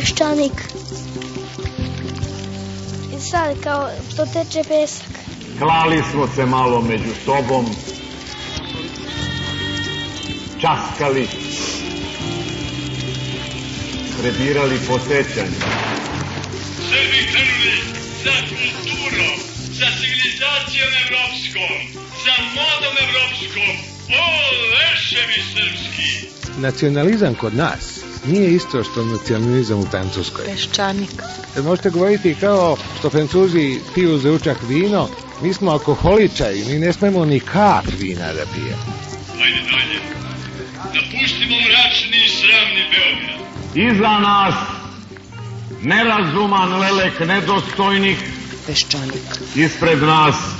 peščanik. I sad kao to teče pesak. Klali smo se malo među sobom, časkali, prebirali posećanje. Srbi krenuli za kulturom, za civilizacijom evropskom, za modom evropskom. O, leševi srpski! Nacionalizam kod nas nije isto što nacionalizam u Francuskoj. Peščanik. Možete govoriti kao što Francuzi piju za učak vino, mi smo alkoholičari, mi ne smemo ni kap vina da pijemo. Ajde dalje. Napustimo mračni i sramni Beograd. Iza nas nerazuman lelek nedostojnih, Peščanik. ispred nas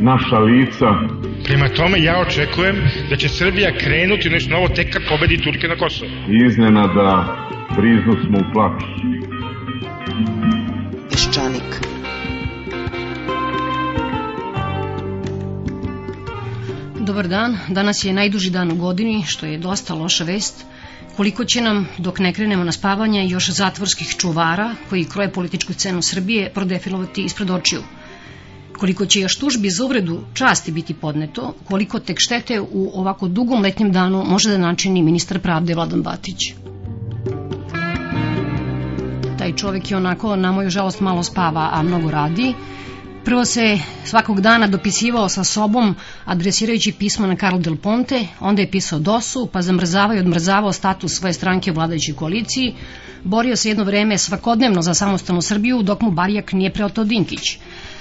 naša lica. Prema tome, ja očekujem da će Srbija krenuti u nešto novo tek kad pobedi Turke na Kosovo. Iznenada briznu smo u plač. Peščanik. Dobar dan, danas je najduži dan u godini, što je dosta loša vest. Koliko će nam, dok ne krenemo na spavanje, još zatvorskih čuvara koji kroje političku scenu Srbije prodefilovati ispred očiju? Koliko će još tužbi za uvredu časti biti podneto, koliko tek štete u ovako dugom letnjem danu može da načini ministar pravde Vladan Batić? Taj čovek je onako, na moju žalost, malo spava, a mnogo radi. Prvo se svakog dana dopisivao sa sobom adresirajući pismo na Karl Del Ponte, onda je pisao DOS-u, pa zamrzavao i odmrzavao status svoje stranke u vladajućoj koaliciji, borio se jedno vreme svakodnevno za samostalnu Srbiju, dok mu Barijak nije preotao Dinkić.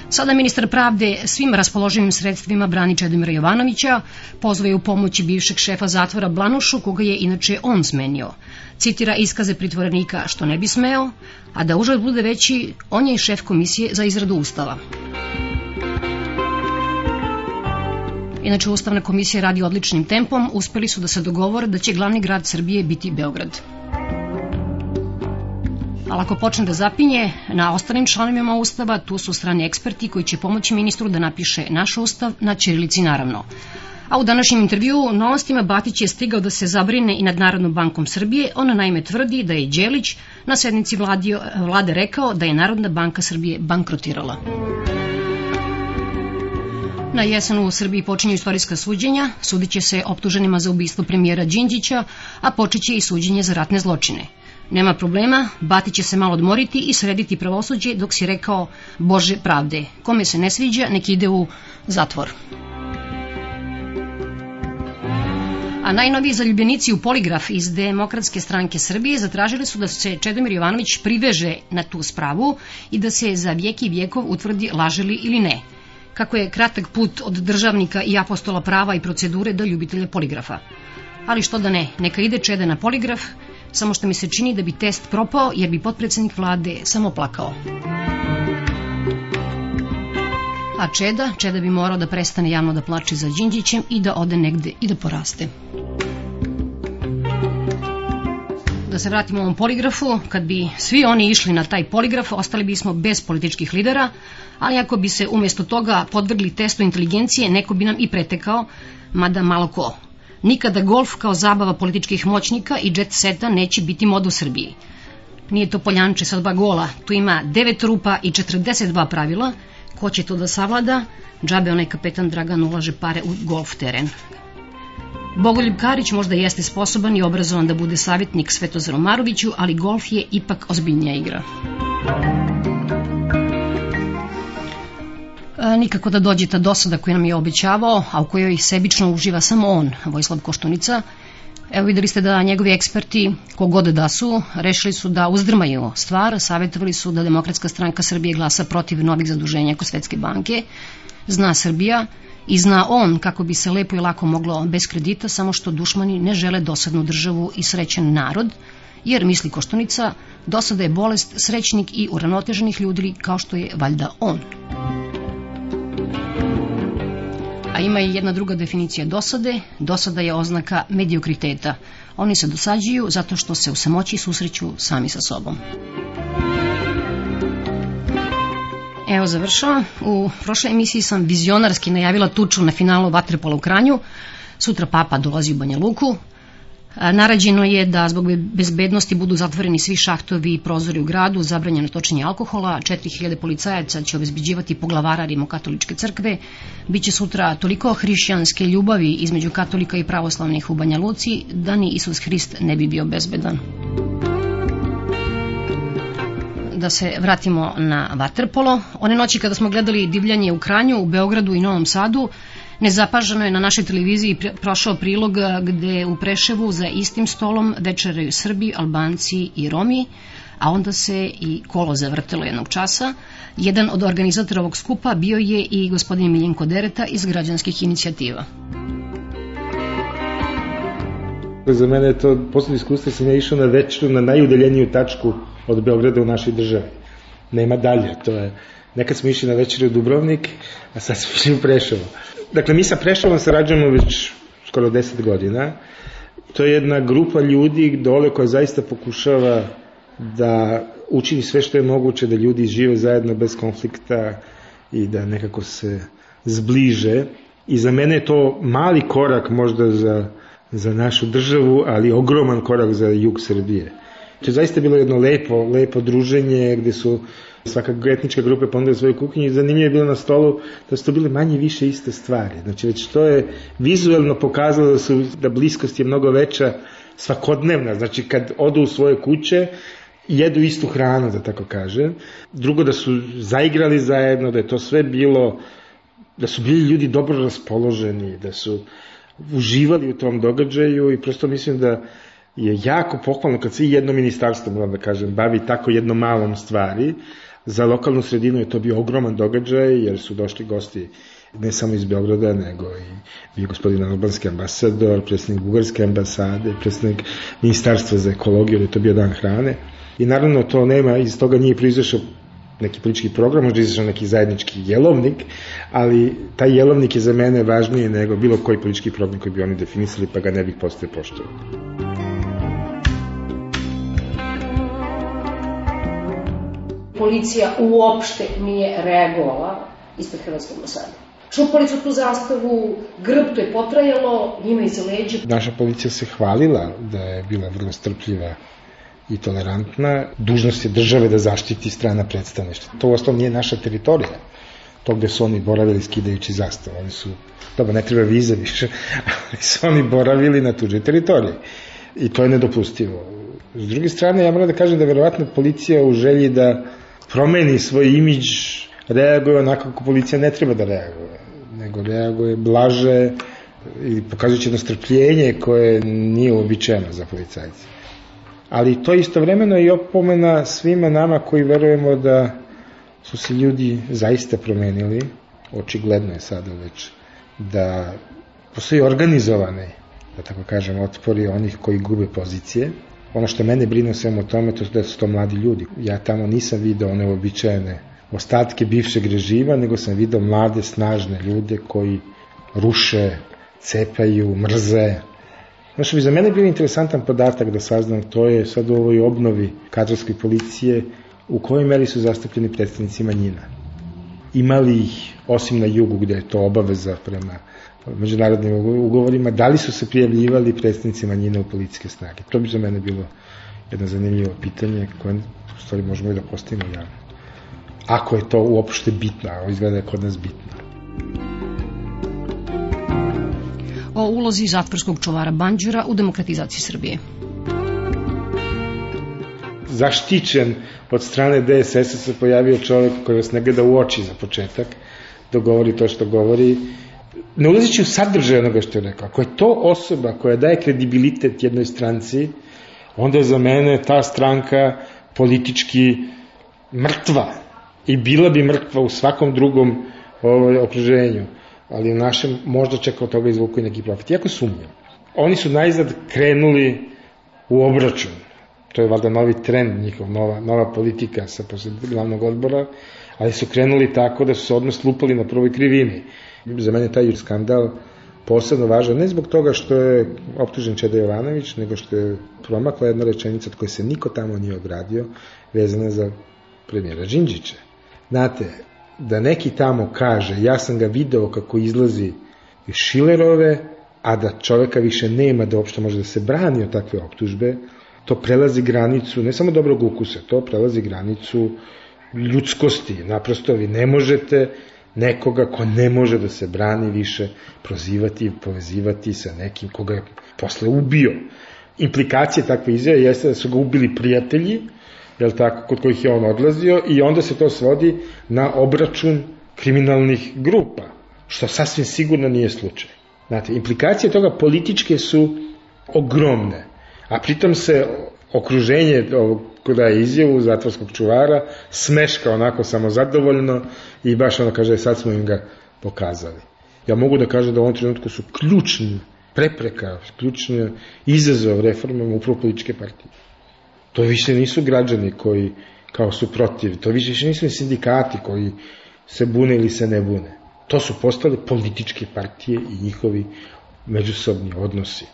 Sada ministar pravde svim raspoloživim sredstvima brani Čedomira Jovanovića, pozvao je u pomoći bivšeg šefa zatvora Blanušu, koga je inače on smenio. Citira iskaze pritvorenika što ne bi smeo, a da užad bude veći, on je i šef komisije za izradu ustava. Inače, Ustavna komisija radi odličnim tempom, uspeli su da se dogovore da će glavni grad Srbije biti Beograd. Ali ako počne da zapinje, na ostalim članovima Ustava tu su strani eksperti koji će pomoći ministru da napiše naš Ustav na Čirilici naravno. A u današnjem intervjuu novostima Batić je stigao da se zabrine i nad Narodnom bankom Srbije. Ona naime tvrdi da je Đelić na sednici vladio, vlade rekao da je Narodna banka Srbije bankrotirala. Na jesenu u Srbiji počinju istorijska suđenja, sudit će se optuženima za ubistvo premijera Đinđića, a počeće i suđenje za ratne zločine. Nema problema, Batić će se malo odmoriti i srediti pravosuđe dok si rekao Bože pravde, kome se ne sviđa nek ide u zatvor. A najnoviji zaljubljenici u poligraf iz Demokratske stranke Srbije zatražili su da se Čedomir Jovanović priveže na tu spravu i da se za vijek i vijekov utvrdi laželi ili ne. Kako je kratak put od državnika i apostola prava i procedure do ljubitelja poligrafa. Ali što da ne, neka ide Čede na poligraf, samo što mi se čini da bi test propao jer bi potpredsednik vlade samo plakao. A Čeda, Čeda bi morao da prestane javno da plače za Đinđićem i da ode negde i da poraste. Da se vratimo ovom poligrafu, kad bi svi oni išli na taj poligraf, ostali bismo bez političkih lidera, ali ako bi se umjesto toga podvrgli testu inteligencije, neko bi nam i pretekao, mada malo ko. Nikada golf kao zabava političkih moćnika i jet seta neće biti mod u Srbiji. Nije to poljanče sa dva gola, tu ima devet rupa i 42 pravila, ko će to da savlada, džabe onaj kapetan Dragan ulaže pare u golf teren. Bogoljub Karić možda jeste sposoban i obrazovan da bude savjetnik Svetozaru Maroviću, ali golf je ipak ozbiljnija igra. Nikako da dođe ta dosada koju nam je obećavao, a u kojoj sebično uživa samo on, Vojislav Koštunica. Evo videli ste da njegovi eksperti, kogode da su, rešili su da uzdrmaju stvar, savjetovali su da Demokratska stranka Srbije glasa protiv novih zaduženja kod Svetske banke. Zna Srbija i zna on kako bi se lepo i lako moglo bez kredita, samo što dušmani ne žele dosadnu državu i srećen narod, jer, misli Koštunica, dosada je bolest srećnik i uravnoteženih ljudi kao što je valjda on. A ima i jedna druga definicija dosade. Dosada je oznaka mediokriteta. Oni se dosađuju zato što se u samoći susreću sami sa sobom. Evo završavam. U prošloj emisiji sam vizionarski najavila tuču na finalu Vatrepola u Kranju. Sutra papa dolazi u Banja Luku. Narađeno je da zbog bezbednosti budu zatvoreni svi šahtovi i prozori u gradu, zabranjeno točenje alkohola, 4000 policajaca će obezbeđivati poglavara Rimokatoličke crkve, biće sutra toliko hrišćanske ljubavi između katolika i pravoslavnih u Banja Luci da ni Isus Hrist ne bi bio bezbedan. Da se vratimo na Vaterpolo. One noći kada smo gledali divljanje u Kranju, u Beogradu i Novom Sadu, Nezapaženo je na našoj televiziji prošao prilog gde u Preševu za istim stolom večeraju Srbi, Albanci i Romi, a onda se i kolo zavrtelo jednog časa. Jedan od organizatora ovog skupa bio je i gospodin Miljenko Dereta iz građanskih inicijativa. Za mene je to poslednje iskustvo, sam ja išao na večeru na najudaljeniju tačku od Beograda u našoj državi. Nema dalje, to je... Nekad smo išli na večeru u Dubrovnik, a sad smo išli u Preševo. Dakle, mi sa Prešovom sarađujemo već skoro 10 godina. To je jedna grupa ljudi dole koja zaista pokušava da učini sve što je moguće da ljudi žive zajedno bez konflikta i da nekako se zbliže. I za mene je to mali korak možda za, za našu državu, ali ogroman korak za jug Srbije. To je zaista bilo jedno lepo, lepo druženje gde su svaka etnička grupa ponudila svoju kuhinju i zanimljivo je bilo na stolu da su to bile manje više iste stvari. Znači već to je vizuelno pokazalo da, su, da bliskost je mnogo veća svakodnevna. Znači kad odu u svoje kuće jedu istu hranu, da tako kažem. Drugo, da su zaigrali zajedno, da je to sve bilo, da su bili ljudi dobro raspoloženi, da su uživali u tom događaju i prosto mislim da je jako pohvalno kad se jedno ministarstvo, moram da kažem, bavi tako jednom malom stvari, Za lokalnu sredinu je to bio ogroman događaj, jer su došli gosti ne samo iz Beograda, nego i bio gospodin albanski ambasador, predsednik bugarske ambasade, predsednik ministarstva za ekologiju, da je to bio dan hrane. I naravno to nema, iz toga nije proizašao neki politički program, možda izašao neki zajednički jelovnik, ali taj jelovnik je za mene važniji nego bilo koji politički program koji bi oni definisali, pa ga ne bih postoje poštovao. Policija uopšte nije reagovala ispred Hrvatske ambasade. Čupali su tu zastavu, grb to je potrajalo, njima iza leđa. Naša policija se hvalila da je bila vrlo strpljiva i tolerantna. Dužnost je države da zaštiti strana predstavništva. To u osnovu nije naša teritorija. To gde su oni boravili skidajući zastavu. Oni su, dobro, ne treba viza više, ali su oni boravili na tuđoj teritoriji. I to je nedopustivo. S druge strane, ja moram da kažem da verovatno policija u želji da promeni svoj imidž, reaguje onako kako policija ne treba da reaguje, nego reaguje blaže i pokazujući jedno strpljenje koje nije uobičajeno za policajce. Ali to istovremeno i opomena svima nama koji verujemo da su se ljudi zaista promenili, očigledno je sada već, da postoji organizovane, da tako kažem, otpori onih koji gube pozicije, Ono što mene brine u svemu tome, to da su to mladi ljudi. Ja tamo nisam video one običajene ostatke bivšeg režima, nego sam video mlade, snažne ljude koji ruše, cepaju, mrze. Ono što bi za mene bio interesantan podatak da saznam, to je sad u ovoj obnovi kadrovske policije, u kojoj meri su zastupljeni predstavnici manjina. Imali ih, osim na jugu gde je to obaveza prema međunarodnim ugovorima, da li su se prijavljivali predstavnici manjine u policijske snage. To bi za mene bilo jedno zanimljivo pitanje koje u stvari možemo i da postavimo javno. Ako je to uopšte bitno, a izgleda je kod nas bitno. O ulozi zatvorskog čuvara Banđura u demokratizaciji Srbije. Zaštićen od strane DSS-a se pojavio čovjek koji vas ne gleda u oči za početak, da govori to što govori, ne ulazići u sadržaj onoga što je rekao. Ako je to osoba koja daje kredibilitet jednoj stranci, onda je za mene ta stranka politički mrtva i bila bi mrtva u svakom drugom ovaj, okruženju, ali u našem možda čeka od toga izvuku i neki profit. Iako sumnjam. Oni su najzad krenuli u obračun. To je valjda novi trend njihov, nova, nova politika sa posle glavnog odbora, ali su krenuli tako da su se odmah slupali na prvoj krivini. Za mene taj skandal posebno važan, ne zbog toga što je optužen Čeda Jovanović, nego što je promakla jedna rečenica od koje se niko tamo nije ogradio, vezana za premijera Đinđića. Znate, da neki tamo kaže, ja sam ga video kako izlazi iz Šilerove, a da čoveka više nema da uopšte može da se brani od takve optužbe, to prelazi granicu, ne samo dobrog ukusa, to prelazi granicu ljudskosti. Naprosto vi ne možete nekoga ko ne može da se brani više prozivati i povezivati sa nekim koga je posle ubio. Implikacije takve izjave jeste da su ga ubili prijatelji, jel tako, kod kojih je on odlazio i onda se to svodi na obračun kriminalnih grupa, što sasvim sigurno nije slučaj. Znate, implikacije toga političke su ogromne, a pritom se okruženje ovog koja je izjavu zatvorskog čuvara smeška onako samozadovoljno i baš ono kaže sad smo im ga pokazali. Ja mogu da kažem da u ovom trenutku su ključni prepreka, ključni izazov reformama upravo političke partije. To više nisu građani koji kao su protiv, to više nisu sindikati koji se bune ili se ne bune. To su postale političke partije i njihovi međusobni odnosi.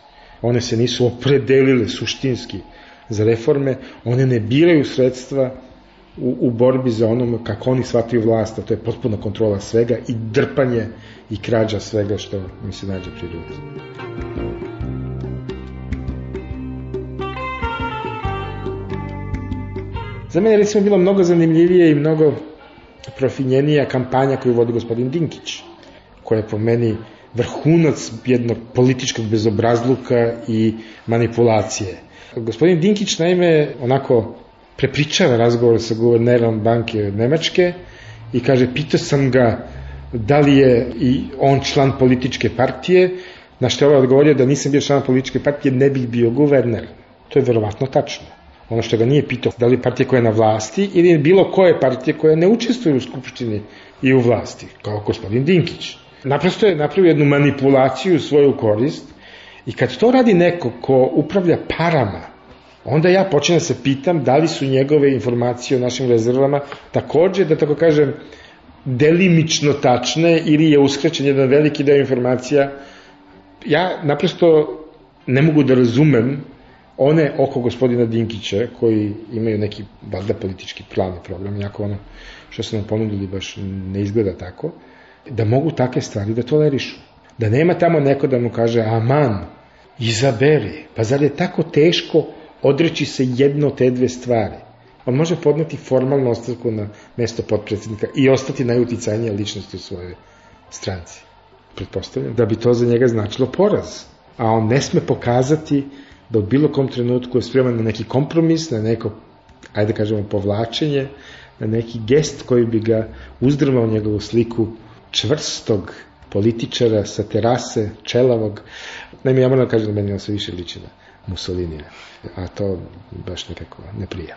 One se nisu opredelile suštinski za reforme, one ne biraju sredstva u, u borbi za onom kako oni shvataju vlast, a to je potpuna kontrola svega i drpanje i krađa svega što mi se nađe pri ljudi. Za mene recimo bilo mnogo zanimljivije i mnogo profinjenija kampanja koju vodi gospodin Dinkić, koja je po meni vrhunac jednog političkog bezobrazluka i manipulacije. Gospodin Dinkić naime onako prepričava razgovor sa guvernerom banke Nemačke i kaže, pitao sam ga da li je i on član političke partije, na što je ovaj odgovorio da nisam bio član političke partije, ne bih bio guverner. To je verovatno tačno. Ono što ga nije pitao da li partija koja je na vlasti ili bilo koje partije koja ne učestvuje u skupštini i u vlasti, kao gospodin Dinkić. Naprosto je napravio jednu manipulaciju u svoju korist i kad to radi neko ko upravlja parama, onda ja počnem da se pitam da li su njegove informacije o našim rezervama takođe, da tako kažem, delimično tačne ili je uskraćen jedan veliki deo informacija. Ja naprosto ne mogu da razumem one oko gospodina Dinkića koji imaju neki valjda politički plan i program, jako ono što su nam ponudili baš ne izgleda tako, da mogu takve stvari da tolerišu. Da nema tamo neko da mu kaže, aman, izaberi, pa zar je tako teško odreći se jedno te dve stvari? On može podneti formalnu ostavku na mesto potpredsednika i ostati najuticajnija ličnost u svojoj stranci. Pretpostavljam da bi to za njega značilo poraz. A on ne sme pokazati da u bilo kom trenutku je spreman na neki kompromis, na neko, ajde da kažemo, povlačenje, na neki gest koji bi ga uzdrmao njegovu sliku čvrstog političara sa terase, čelavog. Naime, ja moram da kažem da meni on sve više liči na Mussolinija, a to baš nekako ne prija.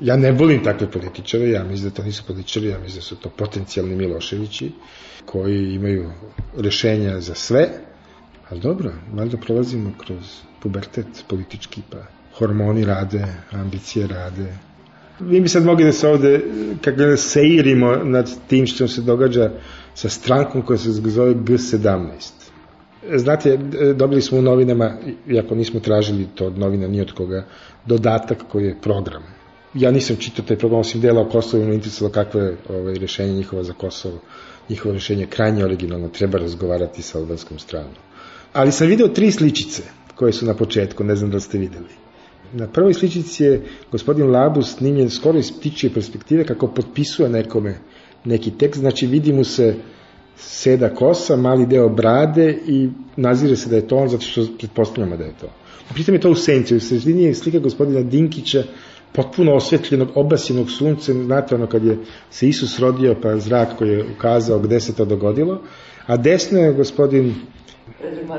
Ja ne volim takve političare, ja mislim da to nisu političari, ja mislim da su to potencijalni Miloševići koji imaju rešenja za sve, ali dobro, valjda prolazimo kroz pubertet politički, pa hormoni rade, ambicije rade. Mi bi sad mogli da se ovde, kako da seirimo nad tim što se događa sa strankom koja se zove G17. Znate, dobili smo u novinama, iako nismo tražili to od novina ni od koga, dodatak koji je program. Ja nisam čitao taj program, osim dela o Kosovu, ima interesalo kakve je ovaj, rešenje njihova za Kosovo. Njihovo rešenje je krajnje originalno, treba razgovarati sa albanskom stranom. Ali sam video tri sličice koje su na početku, ne znam da ste videli. Na prvoj sličici je gospodin Labus snimljen skoro iz ptičije perspektive kako potpisuje nekome neki tekst, znači vidi mu se seda kosa, mali deo brade i nazire se da je to on zato što pretpostavljamo da je to. Pritom je to u senci, u sredini je slika gospodina Dinkića potpuno osvetljenog, obasjenog suncem, znate ono kad je se Isus rodio, pa zrak koji je ukazao gde se to dogodilo, a desno je gospodin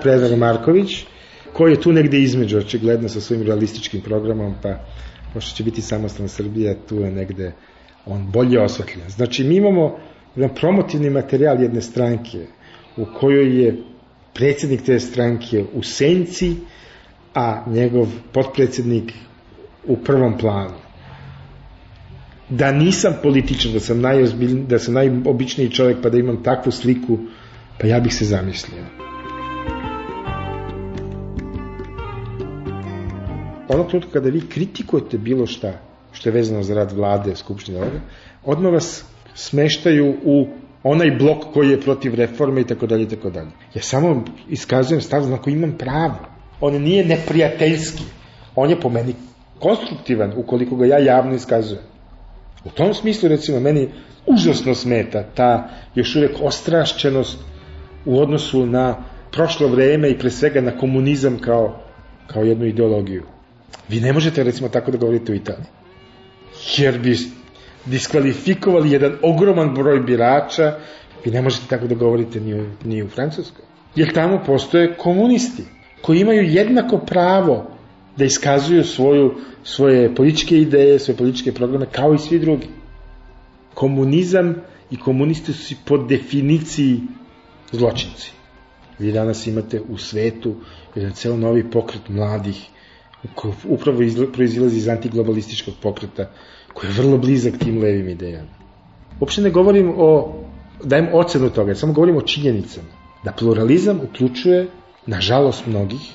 Predrag Marković, koji je tu negde između, očigledno sa svojim realističkim programom, pa pošto će biti samostalna Srbija, tu je negde on bolje osvetljen. Znači, mi imamo jedan promotivni materijal jedne stranke u kojoj je predsjednik te stranke u senci, a njegov potpredsjednik u prvom planu. Da nisam političan, da sam, najozbiljni, da sam najobičniji čovjek pa da imam takvu sliku, pa ja bih se zamislio. Onog trenutka kada vi kritikujete bilo šta što je vezano za rad vlade, skupštine odmah vas smeštaju u onaj blok koji je protiv reforme i tako dalje i tako dalje. Ja samo iskazujem stav na koji imam pravo. On nije neprijateljski. On je po meni konstruktivan ukoliko ga ja javno iskazujem. U tom smislu, recimo, meni užasno smeta ta još uvek ostrašćenost u odnosu na prošlo vreme i pre svega na komunizam kao, kao jednu ideologiju. Vi ne možete, recimo, tako da govorite u Italiji. Jer bi diskvalifikovali jedan ogroman broj birača, vi ne možete tako da govorite ni u, ni u Francuskoj. Jer tamo postoje komunisti koji imaju jednako pravo da iskazuju svoju, svoje političke ideje, svoje političke programe kao i svi drugi. Komunizam i komunisti su po definiciji zločinci. Vi danas imate u svetu jedan ceo novi pokret mladih upravo proizilazi iz antiglobalističkog pokreta koji je vrlo blizak tim levim idejama. Uopšte ne govorim o, dajem ocenu toga, samo govorim o činjenicama. Da pluralizam uključuje, nažalost mnogih,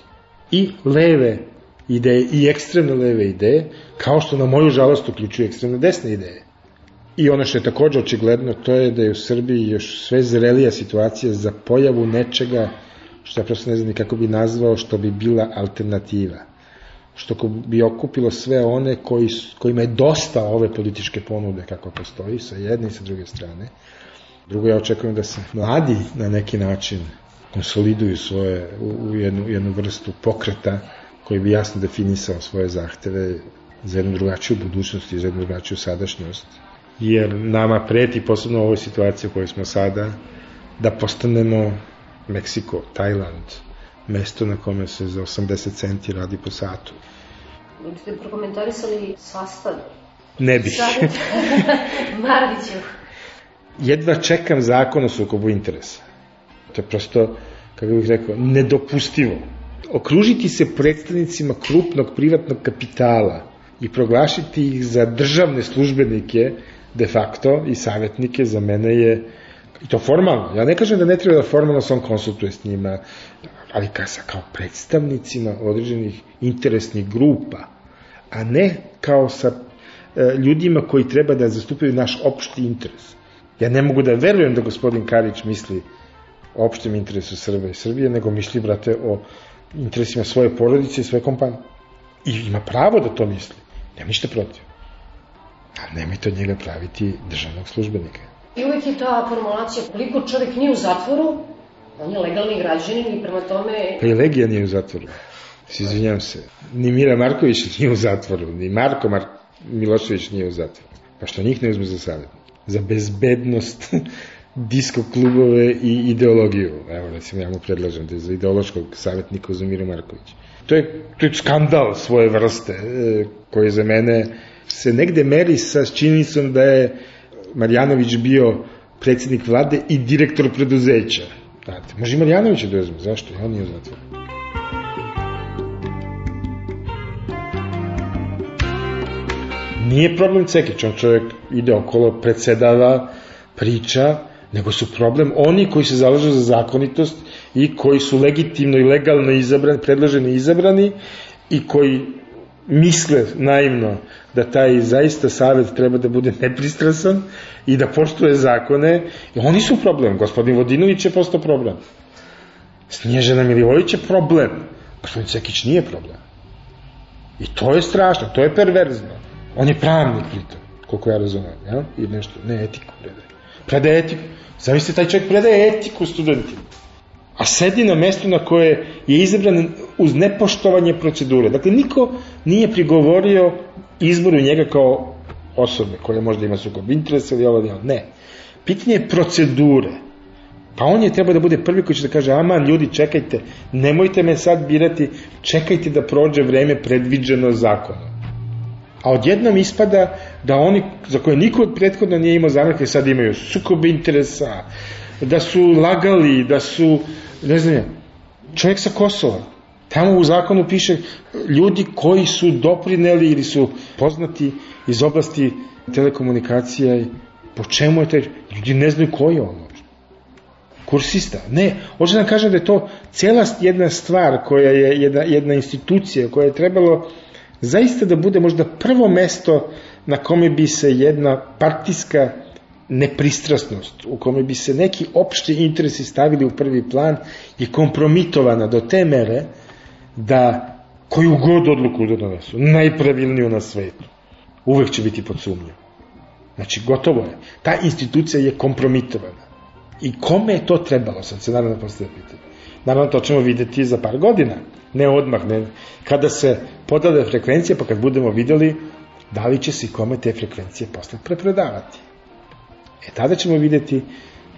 i leve ideje i ekstremne leve ideje, kao što na moju žalost uključuje ekstremne desne ideje. I ono što je takođe očigledno, to je da je u Srbiji još sve zrelija situacija za pojavu nečega što ja prosto ne znam ni kako bi nazvao, što bi bila alternativa. Što bi okupilo sve one koji, kojima je dosta ove političke ponude kako postoji, sa jedne i sa druge strane. Drugo, ja očekujem da se mladi na neki način konsoliduju svoje u, jednu, jednu vrstu pokreta koji bi jasno definisao svoje zahteve za jednu drugačiju budućnost i za jednu drugačiju sadašnjost. Jer nama preti, posebno u ovoj situaciji u kojoj smo sada, da postanemo Meksiko, Tajland, mesto na kome se za 80 centi radi po satu. Biste prokomentarisali sastav? Ne bih. Marviću. Jedva čekam zakon o sukobu interesa. To je prosto, kako bih rekao, nedopustivo okružiti se predstavnicima krupnog privatnog kapitala i proglašiti ih za državne službenike de facto i savjetnike za mene je i to formalno. Ja ne kažem da ne treba da formalno se on konsultuje s njima, ali kao, kao predstavnicima određenih interesnih grupa, a ne kao sa e, ljudima koji treba da zastupaju naš opšti interes. Ja ne mogu da verujem da gospodin Karić misli o opštem interesu Srbe i Srbije, nego misli, brate, o interesima svoje porodice i svoje kompanije. I ima pravo da to misli. Nema ništa protiv. Ali nemojte od njega praviti državnog službenika. I uvek je ta formulacija, koliko čovek nije u zatvoru, on je legalni građanin i prema tome... Pa i Legija nije u zatvoru. Se izvinjam se. Ni Mira Marković nije u zatvoru, ni Marko Mar Milošević nije u zatvoru. Pa što njih ne uzme za savjet? Za bezbednost disko klubove i ideologiju. Evo, recimo, ja mu predlažem da je za ideološkog savjetnika za Miro Marković. To je, to je skandal svoje vrste, e, koji za mene se negde meri sa činjenicom da je Marjanović bio predsjednik vlade i direktor preduzeća. Znate, može i Marjanović da uzme, zašto? On nije u zatvoru. Nije problem Cekić, on čovjek ide okolo, predsedava, priča, nego su problem oni koji se zalažu za zakonitost i koji su legitimno i legalno izabrani, predloženi i izabrani i koji misle naivno da taj zaista savet treba da bude nepristrasan i da poštuje zakone, i oni su problem. Gospodin Vodinović je postao problem. Snježana Milivojić je problem. Gospodin Cekić nije problem. I to je strašno, to je perverzno. On je pravnik pritom, koliko ja razumem, ja? i nešto, ne etiku predaje. Predaje etiku. Zamislite, taj čovjek predaje etiku studentima. A sedi na mestu na koje je izabran uz nepoštovanje procedure. Dakle, niko nije prigovorio izboru njega kao osobe koja možda ima sukob interesa ili ovo ono. Ne. Pitanje je procedure. Pa on je treba da bude prvi koji će da kaže, aman ljudi čekajte, nemojte me sad birati, čekajte da prođe vreme predviđeno zakonom. A odjednom ispada da oni za koje niko od prethodno nije imao zamerke sad imaju sukob interesa, da su lagali, da su, ne znam, čovjek sa Kosova. Tamo u zakonu piše ljudi koji su doprineli ili su poznati iz oblasti telekomunikacija i po čemu je taj, ljudi ne znaju koji je on kursista. Ne, hoće da kažem da je to cela jedna stvar koja je jedna, jedna institucija koja je trebalo zaista da bude možda prvo mesto na kome bi se jedna partijska nepristrasnost, u kome bi se neki opšti interesi stavili u prvi plan je kompromitovana do te mere da koju god odluku da donesu, najpravilniju na svetu, uvek će biti pod sumnjom. Znači, gotovo je. Ta institucija je kompromitovana. I kome je to trebalo, sad se naravno postoje pitanje. Naravno, to ćemo videti za par godina, ne odmah, ne. Kada se podale frekvencije, pa kad budemo videli da li će se i kome te frekvencije posle prepredavati. E tada ćemo videti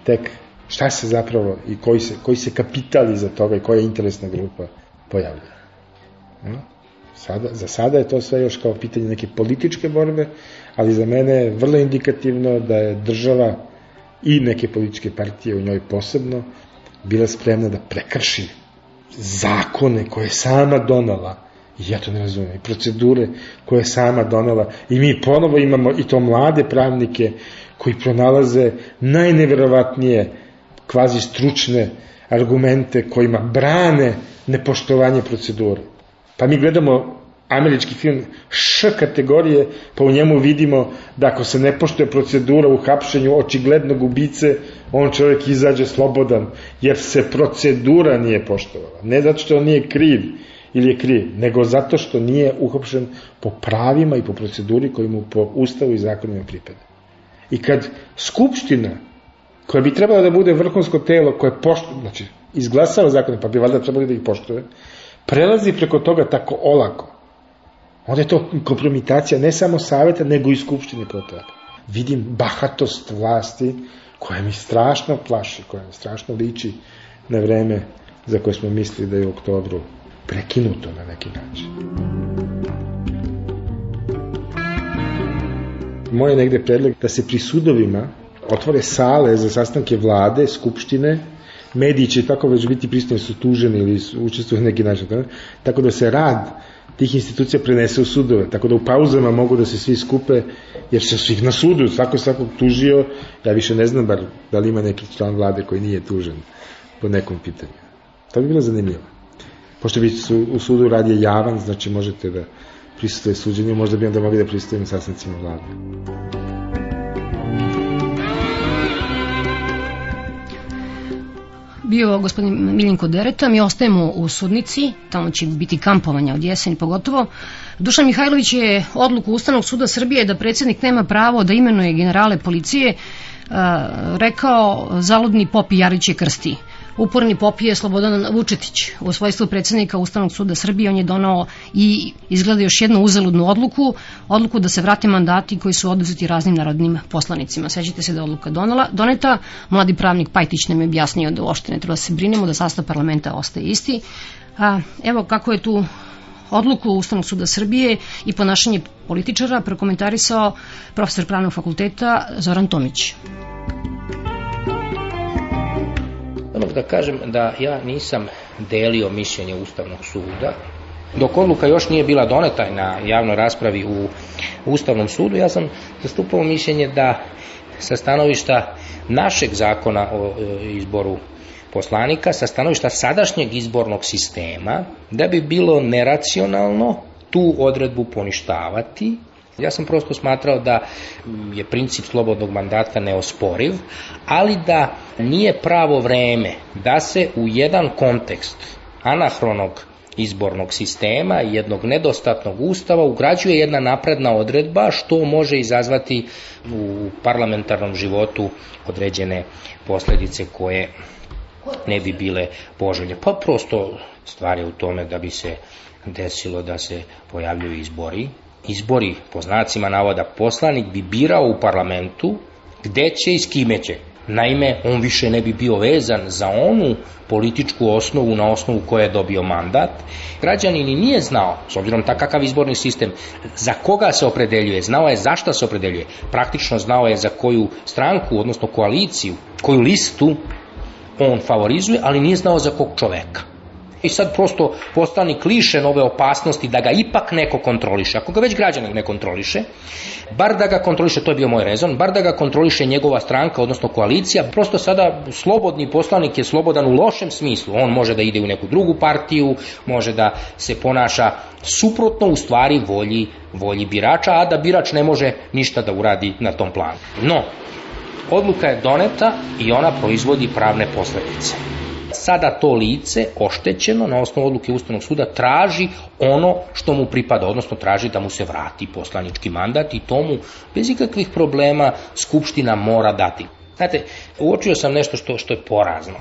tek šta se zapravo i koji se, koji se kapital iza toga i koja interesna grupa pojavlja. Sada, za sada je to sve još kao pitanje neke političke borbe, ali za mene je vrlo indikativno da je država i neke političke partije u njoj posebno bila spremna da prekrši zakone koje je sama donala i ja to ne razumijem, i procedure koje je sama donala i mi ponovo imamo i to mlade pravnike koji pronalaze najneverovatnije kvazi stručne argumente kojima brane nepoštovanje procedure. Pa mi gledamo američki film Š kategorije, pa u njemu vidimo da ako se ne poštuje procedura u hapšenju očiglednog ubice, on čovjek izađe slobodan, jer se procedura nije poštovala. Ne zato što on nije kriv ili je kriv, nego zato što nije uhopšen po pravima i po proceduri koji mu po ustavu i zakonima pripada. I kad Skupština, koja bi trebala da bude vrhunsko telo koje poštuje, znači izglasava zakone, pa bi valjda trebali da ih poštuje, prelazi preko toga tako olako, onda je to kompromitacija ne samo saveta, nego i skupštine protoka. Vidim bahatost vlasti koja mi strašno plaši, koja mi strašno liči na vreme za koje smo mislili da je u oktobru prekinuto na neki način. Moj je negde predlog da se pri sudovima otvore sale za sastanke vlade, skupštine, mediji će tako već biti pristojni su tuženi ili učestvuju na neki način, tako da se rad tih institucija prenese u sudove, tako da u pauzama mogu da se svi skupe, jer se svih na sudu, svako svakog tužio, ja više ne znam bar da li ima neki član vlade koji nije tužen po nekom pitanju. To bi bilo zanimljivo. Pošto bi su, u sudu rad je javan, znači možete da prisutuje suđenju, možda bi onda mogli da prisutujemo sasnicima vlade. Bio gospodin Miljenko Dereta, mi ostajemo u sudnici, tamo će biti kampovanja od jeseni pogotovo. Dušan Mihajlović je odluku Ustavnog suda Srbije da predsednik nema pravo da imenuje generale policije rekao zaludni popi Jarić je krsti. Uporni pop je Slobodan Vučetić. U svojstvu predsednika Ustavnog suda Srbije on je donao i izgleda još jednu uzaludnu odluku, odluku da se vrate mandati koji su oduzeti raznim narodnim poslanicima. Sećate se da je odluka donala, doneta, mladi pravnik Pajtić nam je objasnio da uopšte ne treba da se brinemo, da sastav parlamenta ostaje isti. A, evo kako je tu odluku Ustavnog suda Srbije i ponašanje političara prokomentarisao profesor pravnog fakulteta Zoran Tomić. Da kažem da ja nisam delio mišljenje Ustavnog suda. Dok odluka još nije bila doneta na javnoj raspravi u Ustavnom sudu, ja sam zastupao mišljenje da sa stanovišta našeg zakona o e, izboru poslanika, sa stanovišta sadašnjeg izbornog sistema, da bi bilo neracionalno tu odredbu poništavati Ja sam prosto smatrao da je princip slobodnog mandata neosporiv, ali da nije pravo vreme da se u jedan kontekst anahronog izbornog sistema, jednog nedostatnog ustava, ugrađuje jedna napredna odredba što može izazvati u parlamentarnom životu određene posledice koje ne bi bile poželje. Pa prosto stvar je u tome da bi se desilo da se pojavljuju izbori izbori, po znacima navoda, poslanik bi birao u parlamentu gde će i s kime će. Naime, on više ne bi bio vezan za onu političku osnovu na osnovu koje je dobio mandat. Građanin i nije znao, s obzirom ta kakav izborni sistem, za koga se opredeljuje, znao je zašta se opredeljuje, praktično znao je za koju stranku, odnosno koaliciju, koju listu on favorizuje, ali nije znao za kog čoveka. I sad prosto postani kliše nove opasnosti da ga ipak neko kontroliše. Ako ga već građanin ne kontroliše, bar da ga kontroliše, to je bio moj rezon, bar da ga kontroliše njegova stranka, odnosno koalicija, prosto sada slobodni poslanik je slobodan u lošem smislu. On može da ide u neku drugu partiju, može da se ponaša suprotno u stvari volji, volji birača, a da birač ne može ništa da uradi na tom planu. No, odluka je doneta i ona proizvodi pravne posledice sada to lice oštećeno na osnovu odluke Ustavnog suda traži ono što mu pripada, odnosno traži da mu se vrati poslanički mandat i tomu bez ikakvih problema Skupština mora dati. Znate, uočio sam nešto što, što je porazno.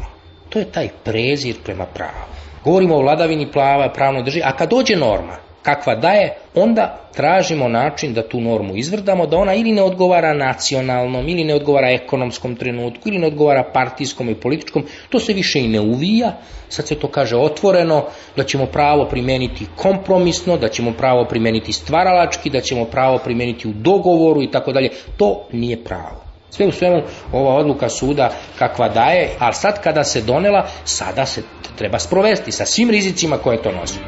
To je taj prezir prema pravu. Govorimo o vladavini plava, pravnoj drži, a kad dođe norma, kakva daje, onda tražimo način da tu normu izvrdamo, da ona ili ne odgovara nacionalnom, ili ne odgovara ekonomskom trenutku, ili ne odgovara partijskom i političkom, to se više i ne uvija, sad se to kaže otvoreno, da ćemo pravo primeniti kompromisno, da ćemo pravo primeniti stvaralački, da ćemo pravo primeniti u dogovoru i tako dalje, to nije pravo. Sve u svemu ova odluka suda kakva daje, ali sad kada se donela, sada se treba sprovesti sa svim rizicima koje to nosi.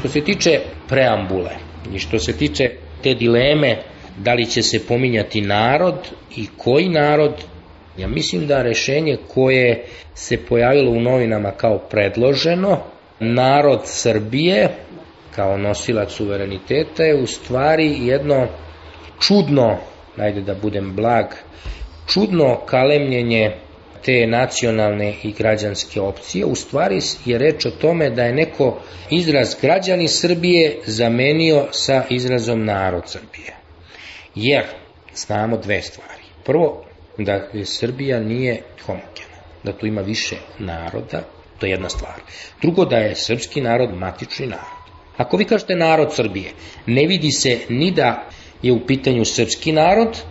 Što se tiče preambule i što se tiče te dileme da li će se pominjati narod i koji narod, ja mislim da rešenje koje se pojavilo u novinama kao predloženo, narod Srbije kao nosilac suvereniteta je u stvari jedno čudno, najde da budem blag, čudno kalemljenje te nacionalne i građanske opcije, u stvari je reč o tome da je neko izraz građani Srbije zamenio sa izrazom narod Srbije. Jer znamo dve stvari. Prvo, da Srbija nije homogena, da tu ima više naroda, to je jedna stvar. Drugo, da je srpski narod matični narod. Ako vi kažete narod Srbije, ne vidi se ni da je u pitanju srpski narod,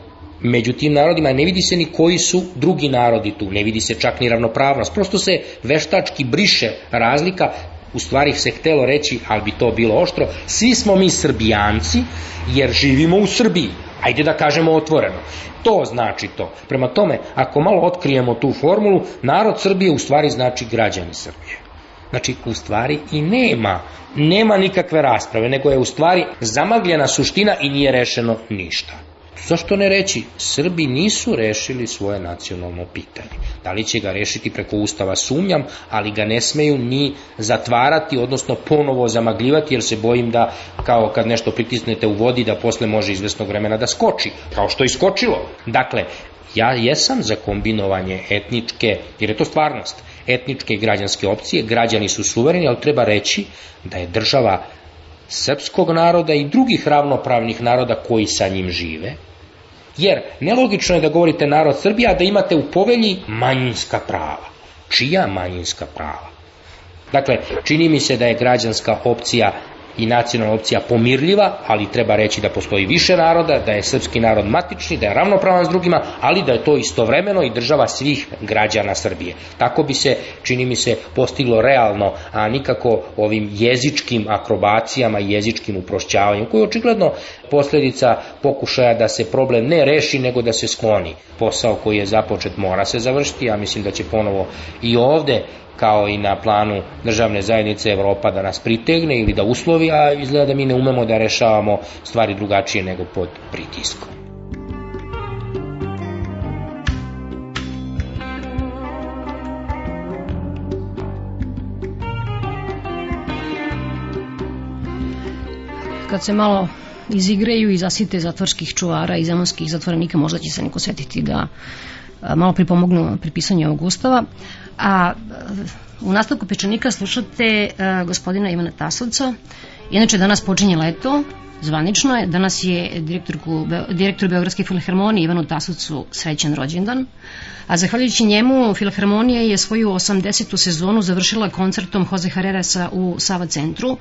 među tim narodima ne vidi se ni koji su drugi narodi tu, ne vidi se čak ni ravnopravnost, prosto se veštački briše razlika, u stvari se htelo reći, ali bi to bilo oštro, svi smo mi srbijanci jer živimo u Srbiji, ajde da kažemo otvoreno. To znači to. Prema tome, ako malo otkrijemo tu formulu, narod Srbije u stvari znači građani Srbije. Znači, u stvari i nema, nema nikakve rasprave, nego je u stvari zamagljena suština i nije rešeno ništa. Zašto ne reći? Srbi nisu rešili svoje nacionalno pitanje. Da li će ga rešiti preko ustava sumnjam, ali ga ne smeju ni zatvarati, odnosno ponovo zamagljivati, jer se bojim da kao kad nešto pritisnete u vodi, da posle može izvesnog vremena da skoči, kao što je skočilo. Dakle, ja jesam za kombinovanje etničke, jer je to stvarnost, etničke i građanske opcije, građani su suvereni, ali treba reći da je država srpskog naroda i drugih ravnopravnih naroda koji sa njim žive, Jer nelogično je da govorite narod Srbija, da imate u povelji manjinska prava. Čija manjinska prava? Dakle, čini mi se da je građanska opcija i nacionalna opcija pomirljiva, ali treba reći da postoji više naroda, da je srpski narod matični, da je ravnopravan s drugima, ali da je to istovremeno i država svih građana Srbije. Tako bi se, čini mi se, postiglo realno, a nikako ovim jezičkim akrobacijama i jezičkim uprošćavanjem, koji je očigledno posledica pokušaja da se problem ne reši, nego da se skloni. Posao koji je započet mora se završiti, ja mislim da će ponovo i ovde kao i na planu državne zajednice Evropa da nas pritegne ili da uslovi, a izgleda da mi ne umemo da rešavamo stvari drugačije nego pod pritiskom. Kad se malo izigraju i zasite zatvorskih čuvara i zemonskih zatvorenika, možda će se neko setiti da malo pripomognu pri pisanju ovog ustava. A u nastavku Pečanika slušate gospodina Ivana Tasovca Inače, danas počinje leto, zvanično je. Danas je direktorku, direktor Beogradske filharmonije Ivanu Tasovcu srećan rođendan. A zahvaljujući njemu, Filharmonija je svoju 80. sezonu završila koncertom Jose Herrerasa u Sava centru.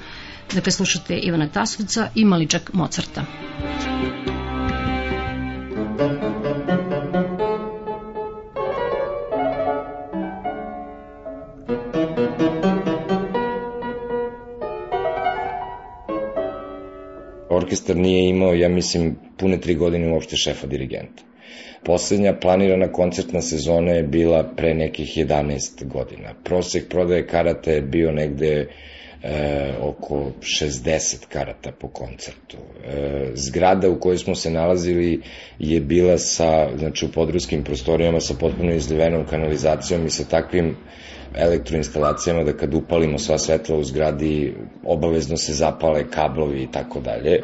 Dakle, slušate Ivana Tasovca i Maličak Mozarta. Orkestar nije imao, ja mislim, pune tri godine uopšte šefa dirigenta. Poslednja planirana koncertna sezona je bila pre nekih 11 godina. Prosek prodaje karata je bio negde e, oko 60 karata po koncertu. E, zgrada u kojoj smo se nalazili je bila sa, znači u podruskim prostorijama sa potpuno izlivenom kanalizacijom i sa takvim elektroinstalacijama da kad upalimo sva svetla u zgradi obavezno se zapale kablovi i tako dalje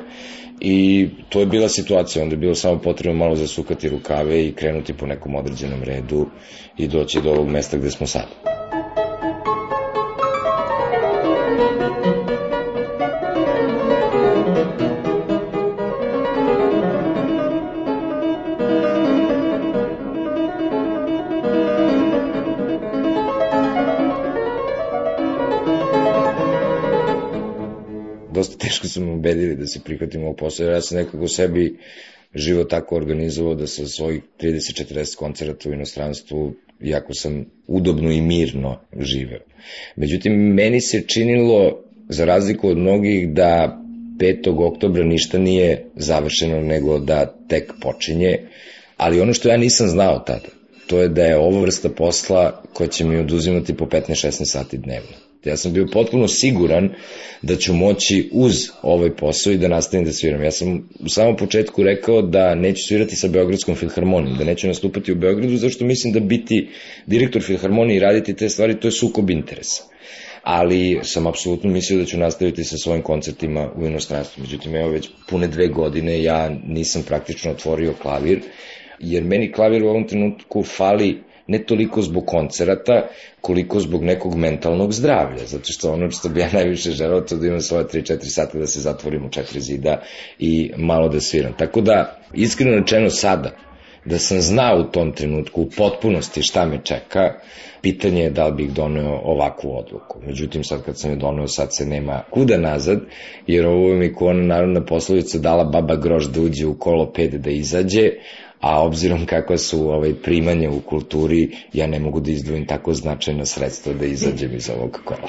i to je bila situacija, onda je bilo samo potrebno malo zasukati rukave i krenuti po nekom određenom redu i doći do ovog mesta gde smo sad. Teško su me ubedili da se prihvatim ovog posla, ja sam nekako sebi život tako organizovao da sa svojih 30-40 koncerata u inostranstvu, jako sam udobno i mirno živeo. Međutim, meni se činilo, za razliku od mnogih, da 5. oktobra ništa nije završeno, nego da tek počinje, ali ono što ja nisam znao tada, to je da je ovo vrsta posla koja će mi oduzimati po 15-16 sati dnevno. Ja sam bio potpuno siguran da ću moći uz ovaj posao i da nastavim da sviram. Ja sam u samom početku rekao da neću svirati sa Beogradskom filharmonijom, da neću nastupati u Beogradu, zašto mislim da biti direktor filharmonije i raditi te stvari, to je sukob interesa ali sam apsolutno mislio da ću nastaviti sa svojim koncertima u inostranstvu. Međutim, evo već pune dve godine ja nisam praktično otvorio klavir, jer meni klavir u ovom trenutku fali ne toliko zbog koncerata, koliko zbog nekog mentalnog zdravlja, zato što ono što bi ja najviše želeo to da imam svoje 3-4 sata da se zatvorim u četiri zida i malo da sviram. Tako da, iskreno rečeno sada, da sam znao u tom trenutku u potpunosti šta me čeka, pitanje je da li bih doneo ovakvu odluku. Međutim, sad kad sam je doneo, sad se nema kuda nazad, jer ovo mi ko ona narodna poslovica dala baba grož da uđe u kolo pet da izađe, a obzirom kakva su ovaj, primanja u kulturi, ja ne mogu da izdvojim tako značajna sredstva da izađem iz ovog kola.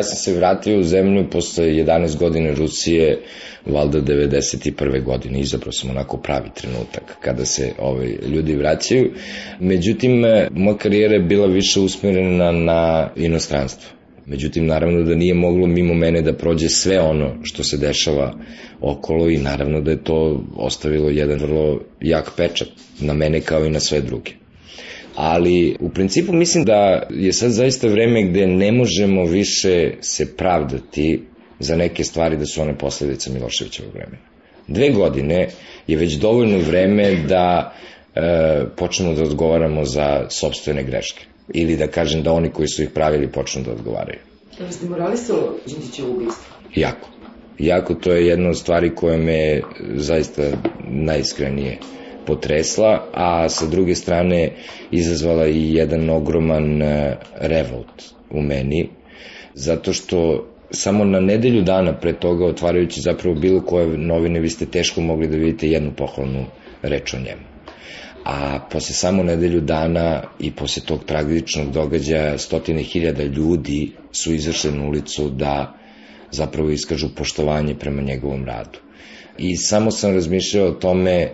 Ja sam se vratio u zemlju posle 11 godina Rusije, valda 91. godine, izabrao sam onako pravi trenutak kada se ovaj, ljudi vraćaju. Međutim, moja karijera je bila više usmjerena na inostranstvo. Međutim, naravno da nije moglo mimo mene da prođe sve ono što se dešava okolo i naravno da je to ostavilo jedan vrlo jak pečat na mene kao i na sve druge ali u principu mislim da je sad zaista vreme gde ne možemo više se pravdati za neke stvari da su one posledica Miloševićevog vremena. Dve godine je već dovoljno vreme da e, počnemo da odgovaramo za sobstvene greške. Ili da kažem da oni koji su ih pravili počnu da odgovaraju. Da li ste moralisalo Đinđićevo ubistvo? Jako. Jako to je jedna od stvari koja me zaista najiskrenije potresla, a sa druge strane izazvala i jedan ogroman e, revolt u meni, zato što samo na nedelju dana pre toga, otvarajući zapravo bilo koje novine, vi ste teško mogli da vidite jednu pohvalnu reč o njemu. A posle samo nedelju dana i posle tog tragičnog događaja stotine hiljada ljudi su izašli na ulicu da zapravo iskažu poštovanje prema njegovom radu. I samo sam razmišljao o tome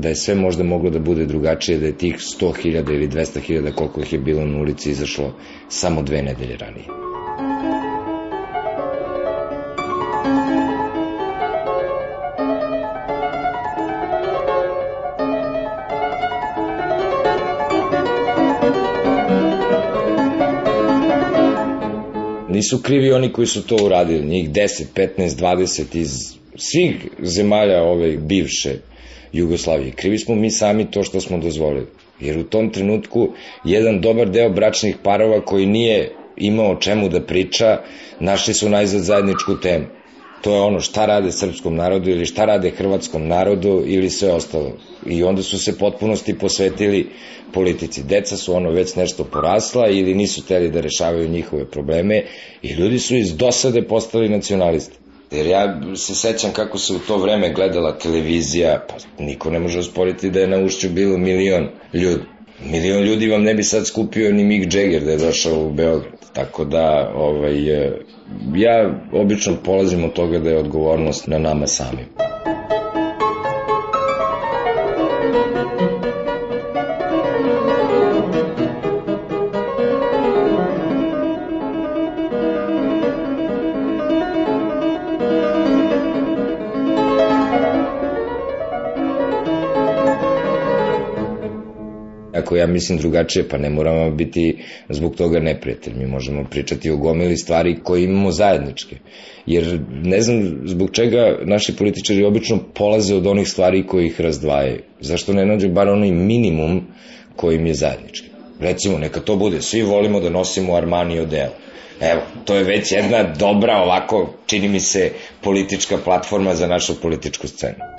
da je sve možda moglo da bude drugačije, da je tih 100.000 ili 200.000 koliko ih je bilo na ulici izašlo samo dve nedelje ranije. Nisu krivi oni koji su to uradili, njih 10, 15, 20 iz svih zemalja ove bivše Jugoslavije. Krivi smo mi sami to što smo dozvolili. Jer u tom trenutku jedan dobar deo bračnih parova koji nije imao čemu da priča, našli su najzad zajedničku temu. To je ono šta rade srpskom narodu ili šta rade hrvatskom narodu ili sve ostalo. I onda su se potpunosti posvetili politici. Deca su ono već nešto porasla ili nisu teli da rešavaju njihove probleme i ljudi su iz dosade postali nacionalisti. Jer ja se sećam kako se u to vreme gledala televizija, pa niko ne može osporiti da je na ušću bilo milion ljudi. Milion ljudi vam ne bi sad skupio ni Mick Jagger da je došao u Beograd. Tako da, ovaj, e, ja obično polazim od toga da je odgovornost na nama samim. Ako ja mislim drugačije, pa ne moramo biti zbog toga neprijatelj. Mi možemo pričati o gomili stvari koje imamo zajedničke. Jer ne znam zbog čega naši političari obično polaze od onih stvari koji ih razdvajaju. Zašto ne nađu bar onaj minimum koji im je zajednički. Recimo, neka to bude, svi volimo da nosimo Armani odelo. Evo, to je već jedna dobra, ovako, čini mi se, politička platforma za našu političku scenu.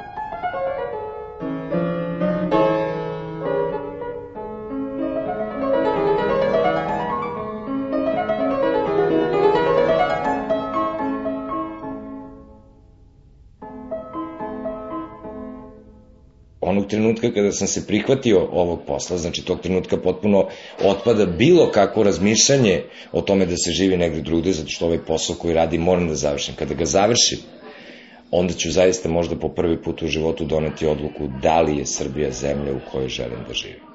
Trenutka kada sam se prihvatio ovog posla, znači tog trenutka potpuno otpada bilo kako razmišljanje o tome da se živi negde drugde, zato što ovaj posao koji radi moram da završim. Kada ga završim, onda ću zaista možda po prvi put u životu doneti odluku da li je Srbija zemlja u kojoj želim da živim.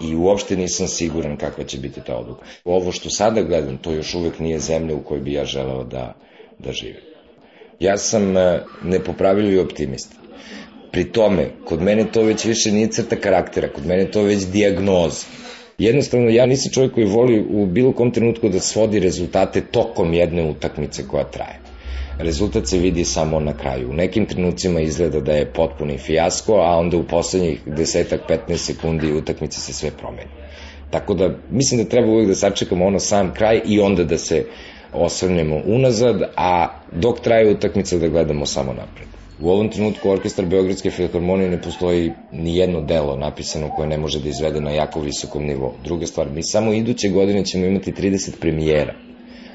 I uopšte nisam siguran kakva će biti ta odluka. Ovo što sada gledam, to još uvek nije zemlja u kojoj bi ja želeo da, da živim. Ja sam eh, nepopravljivi optimista Pri tome, kod mene to već više nije crta karaktera, kod mene to već diagnoza. Jednostavno, ja nisam čovjek koji voli u bilo kom trenutku da svodi rezultate tokom jedne utakmice koja traje. Rezultat se vidi samo na kraju. U nekim trenucima izgleda da je potpuni fijasko, a onda u poslednjih desetak, 15 sekundi utakmice se sve promeni. Tako da, mislim da treba uvijek da sačekamo ono sam kraj i onda da se osvrnemo unazad, a dok traje utakmica da gledamo samo napred. U ovom trenutku orkestar Beogradske filharmonije ne postoji ni jedno delo napisano koje ne može da izvede na jako visokom nivou. Druga stvar, mi samo iduće godine ćemo imati 30 premijera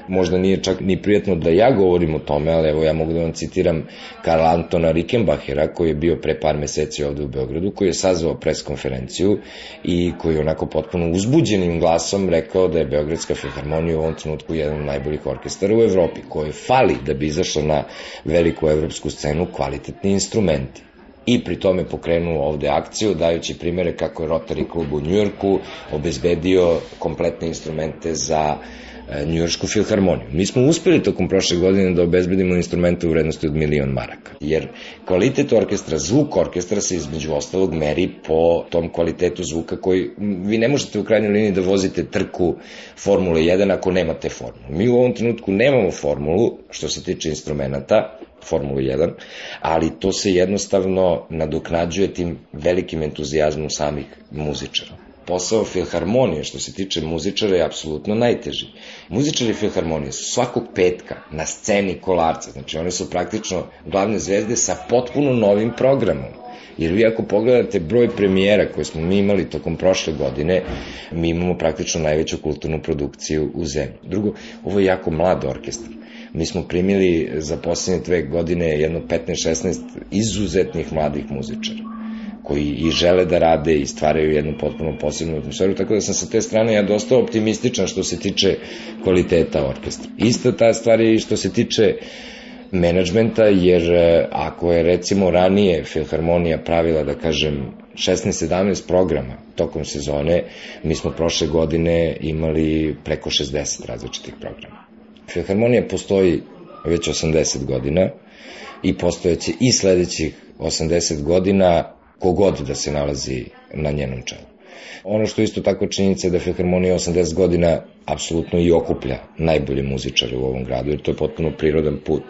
možda nije čak ni prijatno da ja govorim o tome, ali evo ja mogu da vam citiram Karl Antona Rickenbachera koji je bio pre par meseci ovde u Beogradu, koji je sazvao preskonferenciju i koji je onako potpuno uzbuđenim glasom rekao da je Beogradska filharmonija u ovom trenutku jedan od najboljih orkestara u Evropi, koje fali da bi izašla na veliku evropsku scenu kvalitetni instrumenti. I pri tome pokrenuo ovde akciju, dajući primere kako je Rotary klub u Njujorku obezbedio kompletne instrumente za E, Njujoršku filharmoniju. Mi smo uspeli tokom prošle godine da obezbedimo instrumente u vrednosti od milion maraka. Jer kvalitet orkestra, zvuk orkestra se između ostalog meri po tom kvalitetu zvuka koji vi ne možete u krajnjoj liniji da vozite trku Formule 1 ako nemate formulu. Mi u ovom trenutku nemamo formulu što se tiče instrumenta, Formulu 1, ali to se jednostavno nadoknađuje tim velikim entuzijazmom samih muzičara posao filharmonije što se tiče muzičara je apsolutno najteži. Muzičari filharmonije su svakog petka na sceni kolarca, znači oni su praktično glavne zvezde sa potpuno novim programom. Jer vi ako pogledate broj premijera koje smo mi imali tokom prošle godine, mi imamo praktično najveću kulturnu produkciju u zemlji. Drugo, ovo je jako mlad orkestar. Mi smo primili za poslednje dve godine jedno 15-16 izuzetnih mladih muzičara koji i žele da rade i stvaraju jednu potpuno posebnu atmosferu, tako da sam sa te strane ja dosta optimističan što se tiče kvaliteta orkestra. Ista ta stvar je i što se tiče menadžmenta, jer e, ako je recimo ranije Filharmonija pravila, da kažem, 16-17 programa tokom sezone, mi smo prošle godine imali preko 60 različitih programa. Filharmonija postoji već 80 godina i postojeće i sledećih 80 godina kogod da se nalazi na njenom čelu. Ono što isto tako činjenica je da Filharmonija 80 godina apsolutno i okuplja najbolje muzičare u ovom gradu, jer to je potpuno prirodan put.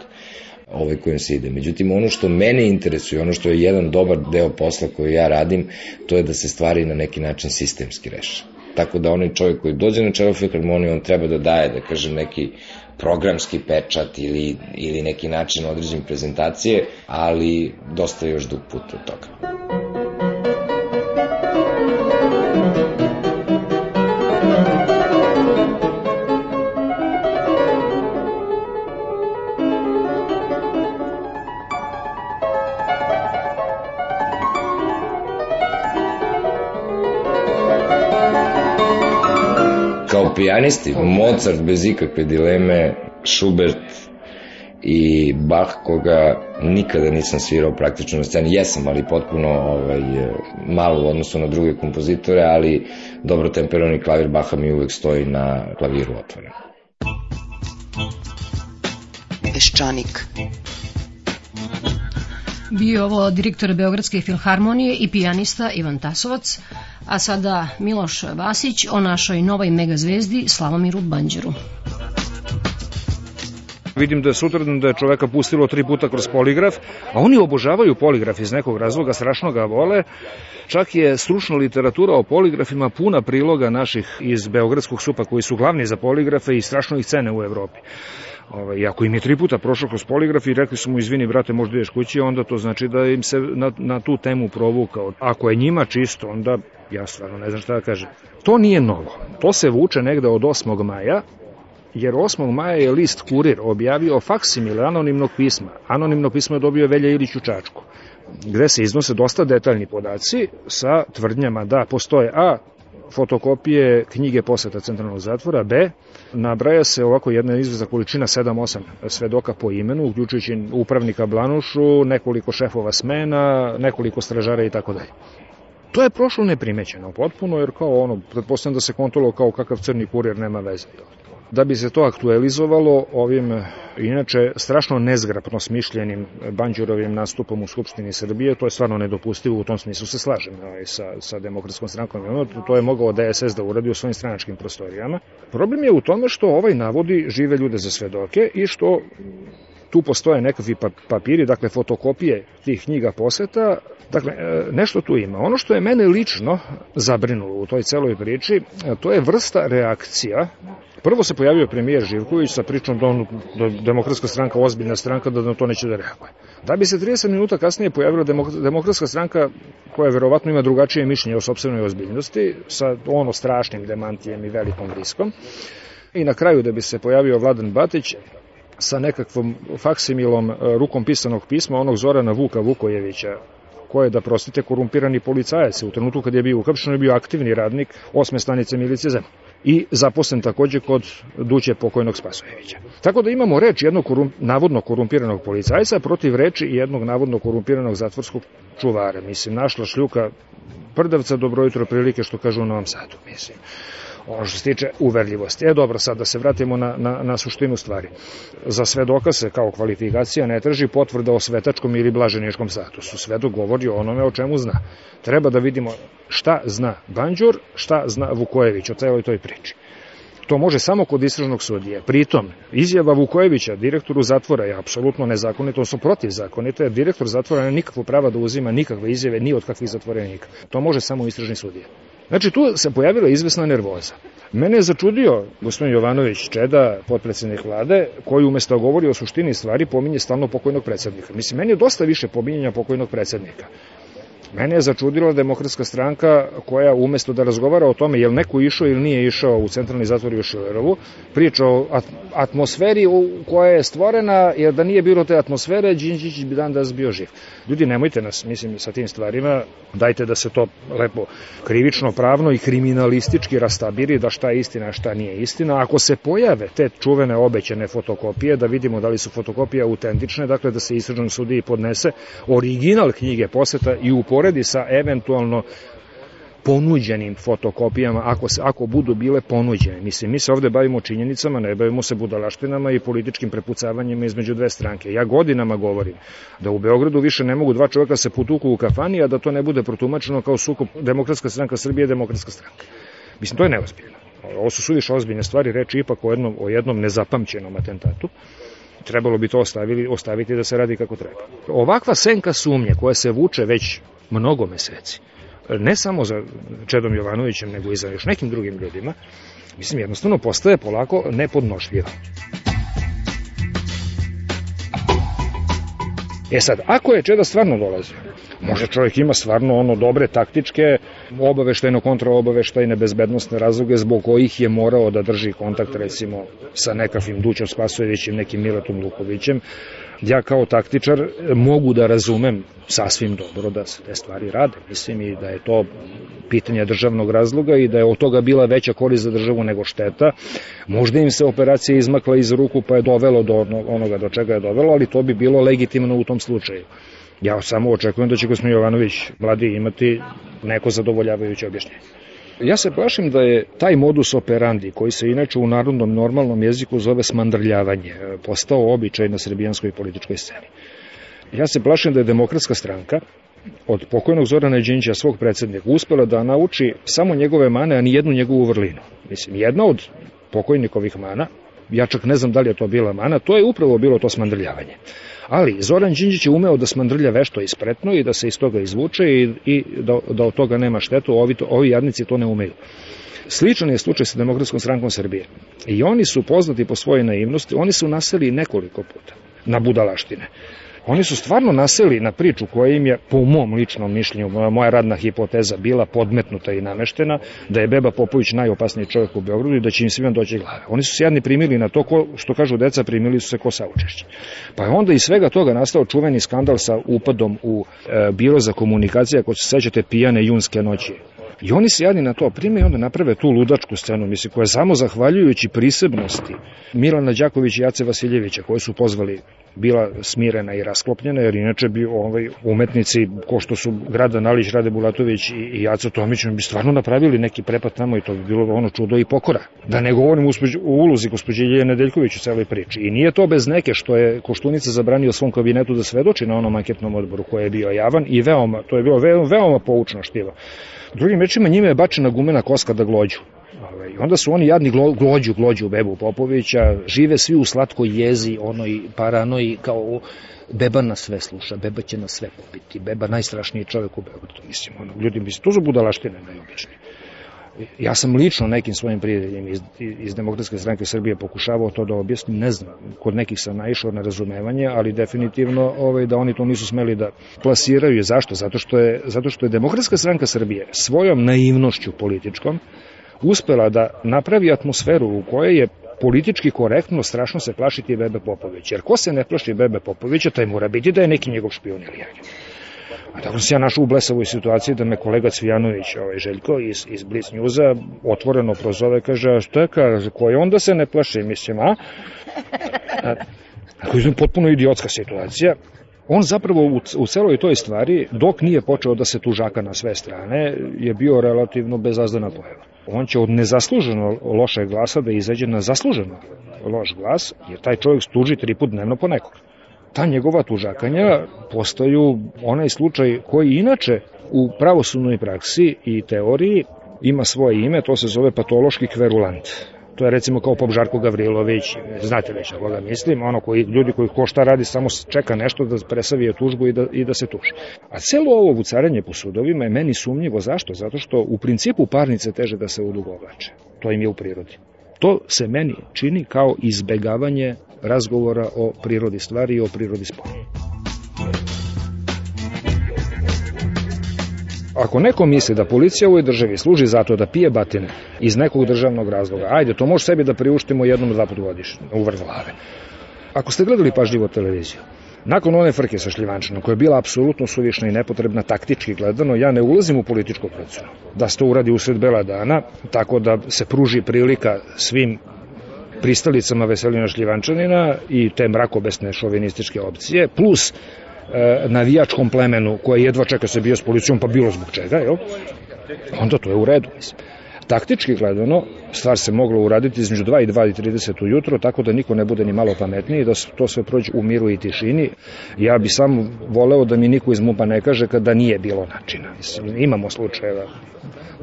ovaj kojim se ide. Međutim, ono što mene interesuje, ono što je jedan dobar deo posla koji ja radim, to je da se stvari na neki način sistemski reše. Tako da onaj čovjek koji dođe na čelo filharmonije, on treba da daje, da kažem, neki programski pečat ili, ili neki način određen prezentacije, ali dosta još dug put od toga. Pijanisti, Mozart bez ikakve dileme, Schubert i Bach koga nikada nisam svirao praktično na sceni. Jesam, ali potpuno ovaj, malo u odnosu na druge kompozitore, ali dobro temperovani klavir Baha mi uvek stoji na klaviru otvoren. Peščanik. Bio ovo direktor Beogradske filharmonije i pijanista Ivan Tasovac, a sada Miloš Vasić o našoj novoj megazvezdi Slavomiru Banđeru. Vidim da je sutradan da je čoveka pustilo tri puta kroz poligraf, a oni obožavaju poligraf iz nekog razloga, strašno ga vole. Čak je stručna literatura o poligrafima puna priloga naših iz Beogradskog supa koji su glavni za poligrafe i strašno ih cene u Evropi. Ovaj, ako im je tri puta prošao kroz poligraf i rekli su mu izvini brate možda ideš kući, onda to znači da im se na, na tu temu provukao. Ako je njima čisto, onda ja stvarno ne znam šta da kažem. To nije novo. To se vuče negde od 8. maja, jer 8. maja je list Kurir objavio faksimile anonimnog pisma. Anonimno pismo je dobio Velja Ilić u Čačku gde se iznose dosta detaljni podaci sa tvrdnjama da postoje A fotokopije knjige poseta centralnog zatvora, B, nabraja se ovako jedna izveza količina 7-8 svedoka po imenu, uključujući upravnika Blanušu, nekoliko šefova smena, nekoliko stražara i tako dalje. To je prošlo neprimećeno potpuno, jer kao ono, pretpostavljam da se kontrolo kao kakav crni kurir nema veze. Da bi se to aktualizovalo ovim, inače, strašno nezgrapno smišljenim Banđurovim nastupom u Skupštini Srbije, to je stvarno nedopustivo, u tom smislu se slažem ovaj, sa, sa demokratskom strankom. To je mogao DSS da uradi u svojim stranačkim prostorijama. Problem je u tome što ovaj navodi žive ljude za svedoke i što tu postoje nekakvi papiri, dakle fotokopije tih knjiga poseta, dakle nešto tu ima. Ono što je mene lično zabrinulo u toj celoj priči, to je vrsta reakcija Prvo se pojavio premijer Živković sa pričom da, on, da demokratska stranka ozbiljna stranka da na to neće da reaguje. Da bi se 30 minuta kasnije pojavila demokratska stranka koja verovatno ima drugačije mišljenje o sobstvenoj ozbiljnosti sa ono strašnim demantijem i velikom riskom. I na kraju da bi se pojavio Vladan Batić sa nekakvom faksimilom rukom pisanog pisma onog Zorana Vuka Vukojevića ko je, da prostite, korumpirani policajac. U trenutku kad je bio ukapšen, je bio aktivni radnik osme stanice milicije zemlje i zaposlen takođe kod duće pokojnog Spasojevića. Tako da imamo reč jednog korum, navodno korumpiranog policajca protiv reči jednog navodno korumpiranog zatvorskog čuvara. Mislim, našla šljuka prdavca, dobro jutro prilike što kažu u Novom Sadu, mislim ono što se tiče uverljivosti. E dobro, sad da se vratimo na, na, na suštinu stvari. Za svedoka se kao kvalifikacija ne traži potvrda o svetačkom ili blaženičkom statusu. Svedok govori o onome o čemu zna. Treba da vidimo šta zna Banđur, šta zna Vukojević o celoj toj priči. To može samo kod istražnog sudije. Pritom, izjava Vukojevića, direktoru zatvora, je apsolutno nezakonito, odnosno protivzakonito, jer direktor zatvora nema nikakvo prava da uzima nikakve izjave ni od kakvih zatvorenika. To može samo istražni sudije. Znači, tu se pojavila izvesna nervoza. Mene je začudio gospodin Jovanović Čeda, potpredsednik vlade, koji umesto da govori o suštini stvari pominje stalno pokojnog predsednika. Mislim, meni je dosta više pominjanja pokojnog predsednika. Mene je začudila demokratska stranka koja umesto da razgovara o tome je li neko išao ili nije išao u centralni zatvor u Šilerovu, priča o atmosferi koja je stvorena, jer da nije bilo te atmosfere, Đinđić bi dan danas bio živ. Ljudi, nemojte nas, mislim, sa tim stvarima, dajte da se to lepo krivično, pravno i kriminalistički rastabiri, da šta je istina, šta nije istina. Ako se pojave te čuvene obećane fotokopije, da vidimo da li su fotokopije autentične, dakle da se istražnom sudiji podnese original knjige poseta i uporedi sa eventualno ponuđenim fotokopijama, ako, se, ako budu bile ponuđene. Mislim, mi se ovde bavimo činjenicama, ne bavimo se budalaštinama i političkim prepucavanjima između dve stranke. Ja godinama govorim da u Beogradu više ne mogu dva čoveka se putuku u kafani, a da to ne bude protumačeno kao sukob demokratska stranka Srbije i demokratska stranka. Mislim, to je neozbiljno. Ovo su suviše ozbiljne stvari, reči ipak o jednom, o jednom nezapamćenom atentatu Trebalo bi to ostavili, ostaviti da se radi kako treba. Ovakva senka sumnje koja se vuče već mnogo meseci, ne samo za Čedom Jovanovićem, nego i za još nekim drugim ljudima, mislim, jednostavno postaje polako nepodnošljiva. E sad, ako je Čeda stvarno dolazio, Može čovjek ima stvarno ono dobre taktičke, obaveštajno kontraobaveštajne bezbednostne razloge zbog kojih je morao da drži kontakt recimo sa nekakvim Dućom Spasojevićem, nekim Miletom Lukovićem. Ja kao taktičar mogu da razumem sasvim dobro da se te stvari rade. Mislim i da je to pitanje državnog razloga i da je od toga bila veća korist za državu nego šteta. Možda im se operacija izmakla iz ruku pa je dovelo do onoga do čega je dovelo, ali to bi bilo legitimno u tom slučaju. Ja samo očekujem da će gospodin Jovanović mladi imati neko zadovoljavajuće objašnjenje. Ja se plašim da je taj modus operandi, koji se inače u narodnom normalnom jeziku zove smandrljavanje, postao običaj na srbijanskoj političkoj sceni. Ja se plašim da je demokratska stranka od pokojnog Zorana Đinđa, svog predsednika, uspela da nauči samo njegove mane, a ni jednu njegovu vrlinu. Mislim, jedna od pokojnikovih mana, ja čak ne znam da li je to bila mana, to je upravo bilo to smandrljavanje. Ali Zoran Đinđić je umeo da smandrlja vešto ispretno i da se iz toga izvuče i, i da, da od toga nema štetu, ovi, to, ovi jadnici to ne umeju. Sličan je slučaj sa Demokratskom strankom Srbije. I oni su poznati po svojoj naivnosti, oni su naseli nekoliko puta na budalaštine. Oni su stvarno naseli na priču koja im je, po mom ličnom mišljenju, moja radna hipoteza bila podmetnuta i nameštena, da je Beba Popović najopasniji čovjek u Beogradu i da će im svima doći glave. Oni su se jadni primili na to, ko, što kažu deca, primili su se ko saučešće. Pa je onda iz svega toga nastao čuveni skandal sa upadom u e, biro za komunikacije, ako se sećate, pijane junske noći. I oni se jadni na to prime i onda naprave tu ludačku scenu, mislim, koja samo zahvaljujući prisebnosti Milana Đakovića i Jace Vasiljevića, koji su pozvali bila smirena i rasklopljena, jer inače bi ovaj umetnici, ko što su Grada Nalić, Rade Bulatović i, i Jaco Tomić, bi stvarno napravili neki prepad tamo i to bi bilo ono čudo i pokora. Da ne govorim u ulozi gospođe Ljeje Nedeljković u celoj priči. I nije to bez neke što je Koštunica zabranio svom kabinetu da svedoči na onom anketnom odboru koji je bio javan i veoma, to je bilo veoma, veoma poučno štivo. Drugim rečima, njime je bačena gumena koska da glođu. I onda su oni jadni glo, glođu, glođu bebu Popovića, žive svi u slatkoj jezi, onoj paranoji, kao beba na sve sluša, beba će na sve popiti, beba najstrašniji čovjek u Beogradu, mislim, ono, ljudi, mislim, to su budalaštine najobičnije. Ja sam lično nekim svojim prijateljima iz, iz Demokratske stranke Srbije pokušavao to da objasnim, ne znam, kod nekih sam naišao na razumevanje, ali definitivno ovaj, da oni to nisu smeli da plasiraju. Zašto? Zato što je, zato što je Demokratska stranka Srbije svojom naivnošću političkom uspela da napravi atmosferu u kojoj je politički korektno strašno se plašiti Bebe Popovića. Jer ko se ne plaši Bebe Popovića, taj mora biti da je neki njegov špion ili. A tako se ja našao u blesavoj situaciji da me kolega Cvijanović, ovaj Željko iz, iz Blitz Newsa, otvoreno prozove, kaže, šta kaže, koji onda se ne plaši, mislim, a? a Ako je potpuno idiotska situacija, on zapravo u, u celoj toj stvari, dok nije počeo da se tužaka na sve strane, je bio relativno bezazdana pojava. On će od nezasluženo lošeg glasa da izađe na zasluženo loš glas, jer taj čovjek tuži tri put dnevno po nekog. Ta njegova tužakanja postaju onaj slučaj koji inače u pravosudnoj praksi i teoriji ima svoje ime, to se zove patološki kverulant to je recimo kao Pop Žarko Gavrilović, znate već na koga mislim, ono koji, ljudi koji ko šta radi samo čeka nešto da presavije tužbu i da, i da se tuži. A celo ovo vucaranje po sudovima je meni sumnjivo, zašto? Zato što u principu parnice teže da se udugovlače. To im je u prirodi. To se meni čini kao izbegavanje razgovora o prirodi stvari i o prirodi spora. Ako neko misli da policija u ovoj državi služi zato da pije batine iz nekog državnog razloga, ajde, to može sebi da priuštimo jednom dva put godišnje, u vrh glave. Ako ste gledali pažljivo televiziju, Nakon one frke sa Šljivančinom, koja je bila apsolutno suvišna i nepotrebna taktički gledano, ja ne ulazim u političku procenu. Da se to uradi usred bela dana, tako da se pruži prilika svim pristalicama Veselina Šljivančanina i te mrakobesne šovinističke opcije, plus e, navijačkom plemenu koje jedva čeka se bio s policijom, pa bilo zbog čega, jel? onda to je u redu. Taktički gledano, stvar se mogla uraditi između 2 i 2 i 30 ujutro, tako da niko ne bude ni malo pametniji, da to sve prođe u miru i tišini. Ja bi samo voleo da mi niko iz MUPA ne kaže kada nije bilo načina. Imamo slučajeva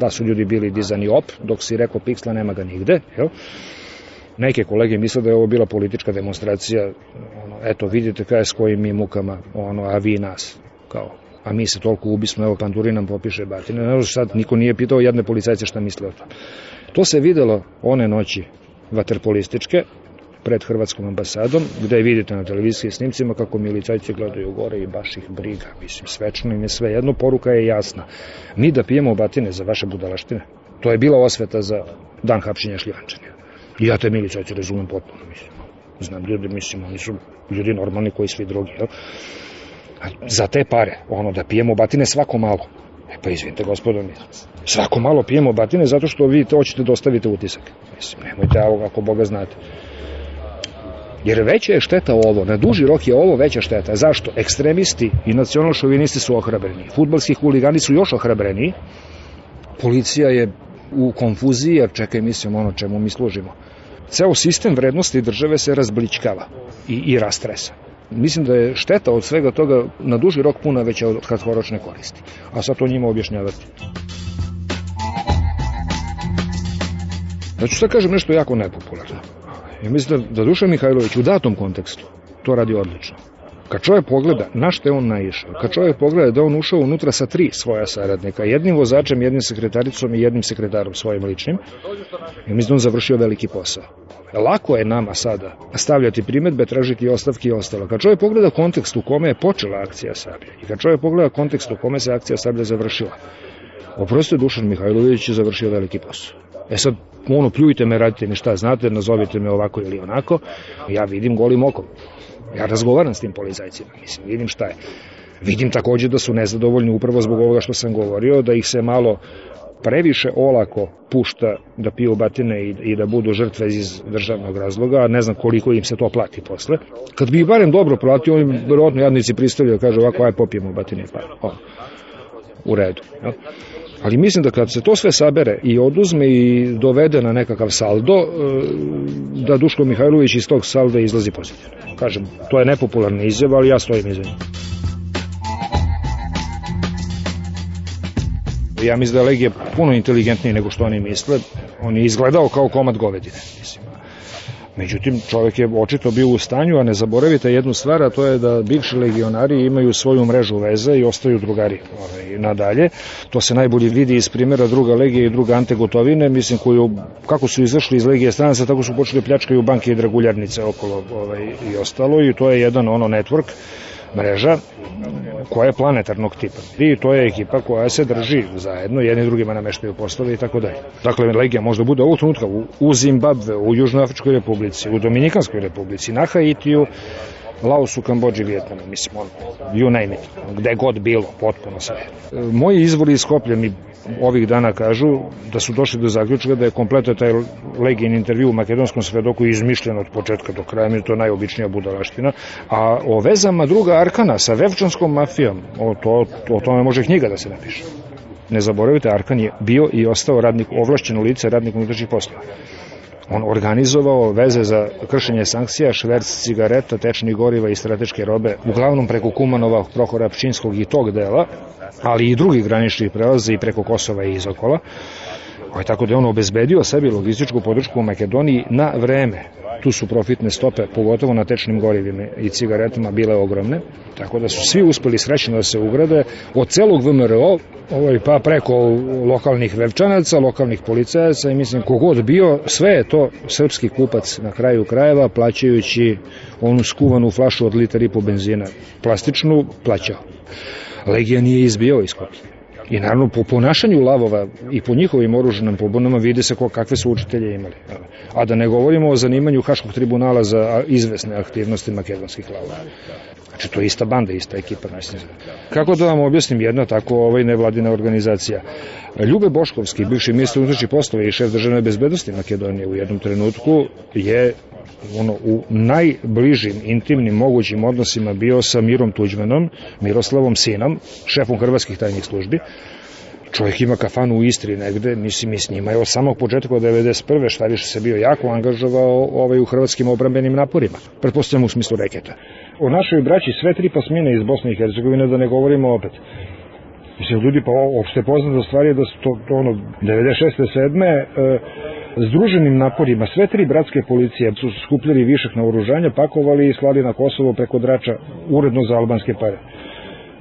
da su ljudi bili dizani op, dok si rekao piksla nema ga nigde, jel? Neke kolege misle da je ovo bila politička demonstracija, ono, eto vidite kaj s kojim mi mukama, ono, a vi nas, kao a mi se toliko ubismo, evo Panduri nam popiše batine. Ne sad niko nije pitao jedne policajce šta misle o tom. To se videlo one noći vaterpolističke pred Hrvatskom ambasadom, gde vidite na televizijskim snimcima kako milicajci gledaju gore i baš ih briga, mislim, svečno im je sve jedno, poruka je jasna. Mi da pijemo batine za vaše budalaštine, to je bila osveta za dan hapšenja šljivančanja. Ja te milicajci razumem potpuno, mislim. Znam ljudi, mislim, oni su ljudi normalni koji svi drugi, jel? za te pare, ono da pijemo batine svako malo. E pa izvinite gospodo, mi svako malo pijemo batine zato što vi to hoćete da ostavite utisak. Mislim, nemojte ovo ako Boga znate. Jer veća je šteta ovo, na duži rok je ovo veća šteta. Zašto? Ekstremisti i nacionalšovinisti su ohrabreni. Futbalski huligani su još ohrabreni. Policija je u konfuziji, jer čekaj, mislim ono čemu mi služimo. Ceo sistem vrednosti države se razbličkava i, i rastresa. Mislim da je šteta od svega toga na duži rok puna veća od kratkoročne koristi. A sad to njima objašnjavati. Ja ću sad kažem nešto jako nepopularno. Ja mislim da, da Dušan Mihajlović u datom kontekstu to radi odlično. Kad čovjek pogleda na što je on naišao, kad čovjek pogleda da on ušao unutra sa tri svoja saradnika, jednim vozačem, jednim sekretaricom i jednim sekretarom svojim ličnim, ja mislim da on završio veliki posao. Lako je nama sada stavljati primetbe, tražiti ostavke i ostalo. Kad čovjek pogleda kontekst u kome je počela akcija Sablje i kad čovjek pogleda kontekst u kome se akcija Sablje završila, oprosto Dušan Mihajlović je završio veliki posao. E sad, ono, pljujte me, radite mi šta znate, nazovite me ovako ili onako, ja vidim golim okom. Ja razgovaram s tim policajcima, mislim, vidim šta je. Vidim takođe da su nezadovoljni upravo zbog ovoga što sam govorio, da ih se malo previše olako pušta da piju batine i, i da budu žrtve iz državnog razloga, a ne znam koliko im se to plati posle. Kad bi barem dobro platio, oni verovatno jadnici pristavljaju, kaže ovako, aj popijemo batine, pa o, u redu. Ja? Ali mislim da kad se to sve sabere i oduzme i dovede na nekakav saldo, e, da Duško Mihajlović iz tog salda izlazi pozitivno. Kažem, to je nepopularna izjava, ali ja stojim iza njega. Ja mislim da je Legija puno inteligentniji nego što oni misle. On je izgledao kao komad govedine, mislim. Međutim, čovjek je očito bio u stanju, a ne zaboravite jednu stvar, a to je da bivši legionari imaju svoju mrežu veze i ostaju drugari ovaj, nadalje. To se najbolje vidi iz primjera druga legija i druga Ante Gotovine, mislim, koju, kako su izašli iz legije stranaca, tako su počeli pljačkaju banke i draguljarnice okolo ovaj, i ostalo i to je jedan ono network mreža koja je planetarnog tipa. I to je ekipa koja se drži zajedno, jedni drugima nameštaju poslove i tako dalje. Dakle, Legija možda bude ovog trenutka u, u Zimbabve, u Južnoafričkoj republici, u Dominikanskoj republici, na Haitiju, Laosu, Kambođi, Vjetnamu, mislim, on, you name it, gde god bilo, potpuno sve. Moji izvori iz Skoplja mi ovih dana kažu da su došli do zaključka da je kompletno taj legin intervju u makedonskom svedoku izmišljen od početka do kraja, mi je to najobičnija budalaština, a o vezama druga Arkana sa vevčanskom mafijom, o, to, o tome može knjiga da se napiše. Ne zaboravite, Arkan je bio i ostao radnik, ovlašćeno lice radnik unutrašnjih poslova. On organizovao veze za kršenje sankcija, šverc cigareta, tečnih goriva i strateške robe, uglavnom preko Kumanova, Prohora Pčinskog i tog dela, ali i drugih graničnih prelaza i preko Kosova i izokola. Ovaj, tako da je on obezbedio sebi logističku podršku u Makedoniji na vreme. Tu su profitne stope, pogotovo na tečnim gorivima i cigaretama, bile ogromne, tako da su svi uspeli srećno da se ugrade od celog VMRO, ovaj, pa preko lokalnih vevčanaca, lokalnih policajaca i mislim kogod bio, sve je to srpski kupac na kraju krajeva, plaćajući onu skuvanu flašu od liter i po benzina, plastičnu, plaćao. Legija nije izbio iz. I naravno po ponašanju lavova i po njihovim oruženim pobunama vidi se ko, kakve su učitelje imali. A da ne govorimo o zanimanju Haškog tribunala za izvesne aktivnosti makedonskih lavova. Znači to je ista banda, ista ekipa. Znači. Kako da vam objasnim jedna tako ovaj nevladina organizacija? Ljube Boškovski, bivši ministar unutrašnjih poslova i šef državne bezbednosti Makedonije u jednom trenutku je ono, u najbližim, intimnim, mogućim odnosima bio sa Mirom Tuđmanom, Miroslavom Sinom, šefom hrvatskih tajnih službi, čovjek ima kafanu u Istri negde, mislim i s njima je od samog početka od 91. šta više se bio jako angažovao ovaj, u hrvatskim obrambenim naporima, pretpostavljam u smislu reketa. O našoj braći sve tri pasmine iz Bosne i Hercegovine, da ne govorimo opet. Mislim, ljudi, pa opšte poznata stvar je da su to, to ono, 96. 7. E, Združenim naporima sve tri bratske policije su skupljali višak na oružanje, pakovali i slali na Kosovo preko Drača uredno za albanske pare.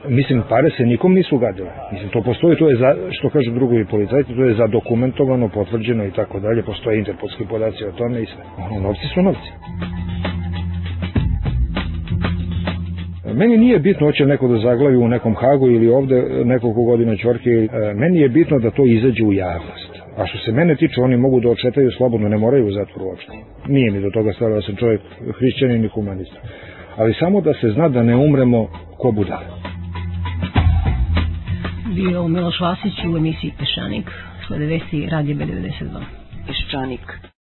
Mislim, pare se nikom nisu gadile. Mislim, to postoji, to je, za, što kažu drugovi policajci, to je zadokumentovano, potvrđeno i tako dalje, postoje interpolski podaci o tome i sve. Ono, novci su novci. Meni nije bitno hoće neko da zaglavi u nekom Hagu ili ovde nekoliko godina čorke, e, meni je bitno da to izađe u javnost. A što se mene tiče, oni mogu da očetaju slobodno, ne moraju u zatvor uopšte. Nije mi do toga stalo da sam čovjek hrišćanin i humanista. Ali samo da se zna da ne umremo ko budale. Bio Miloš Vasić u emisiji Peščanik, slede vesti Radio B92. Peščanik.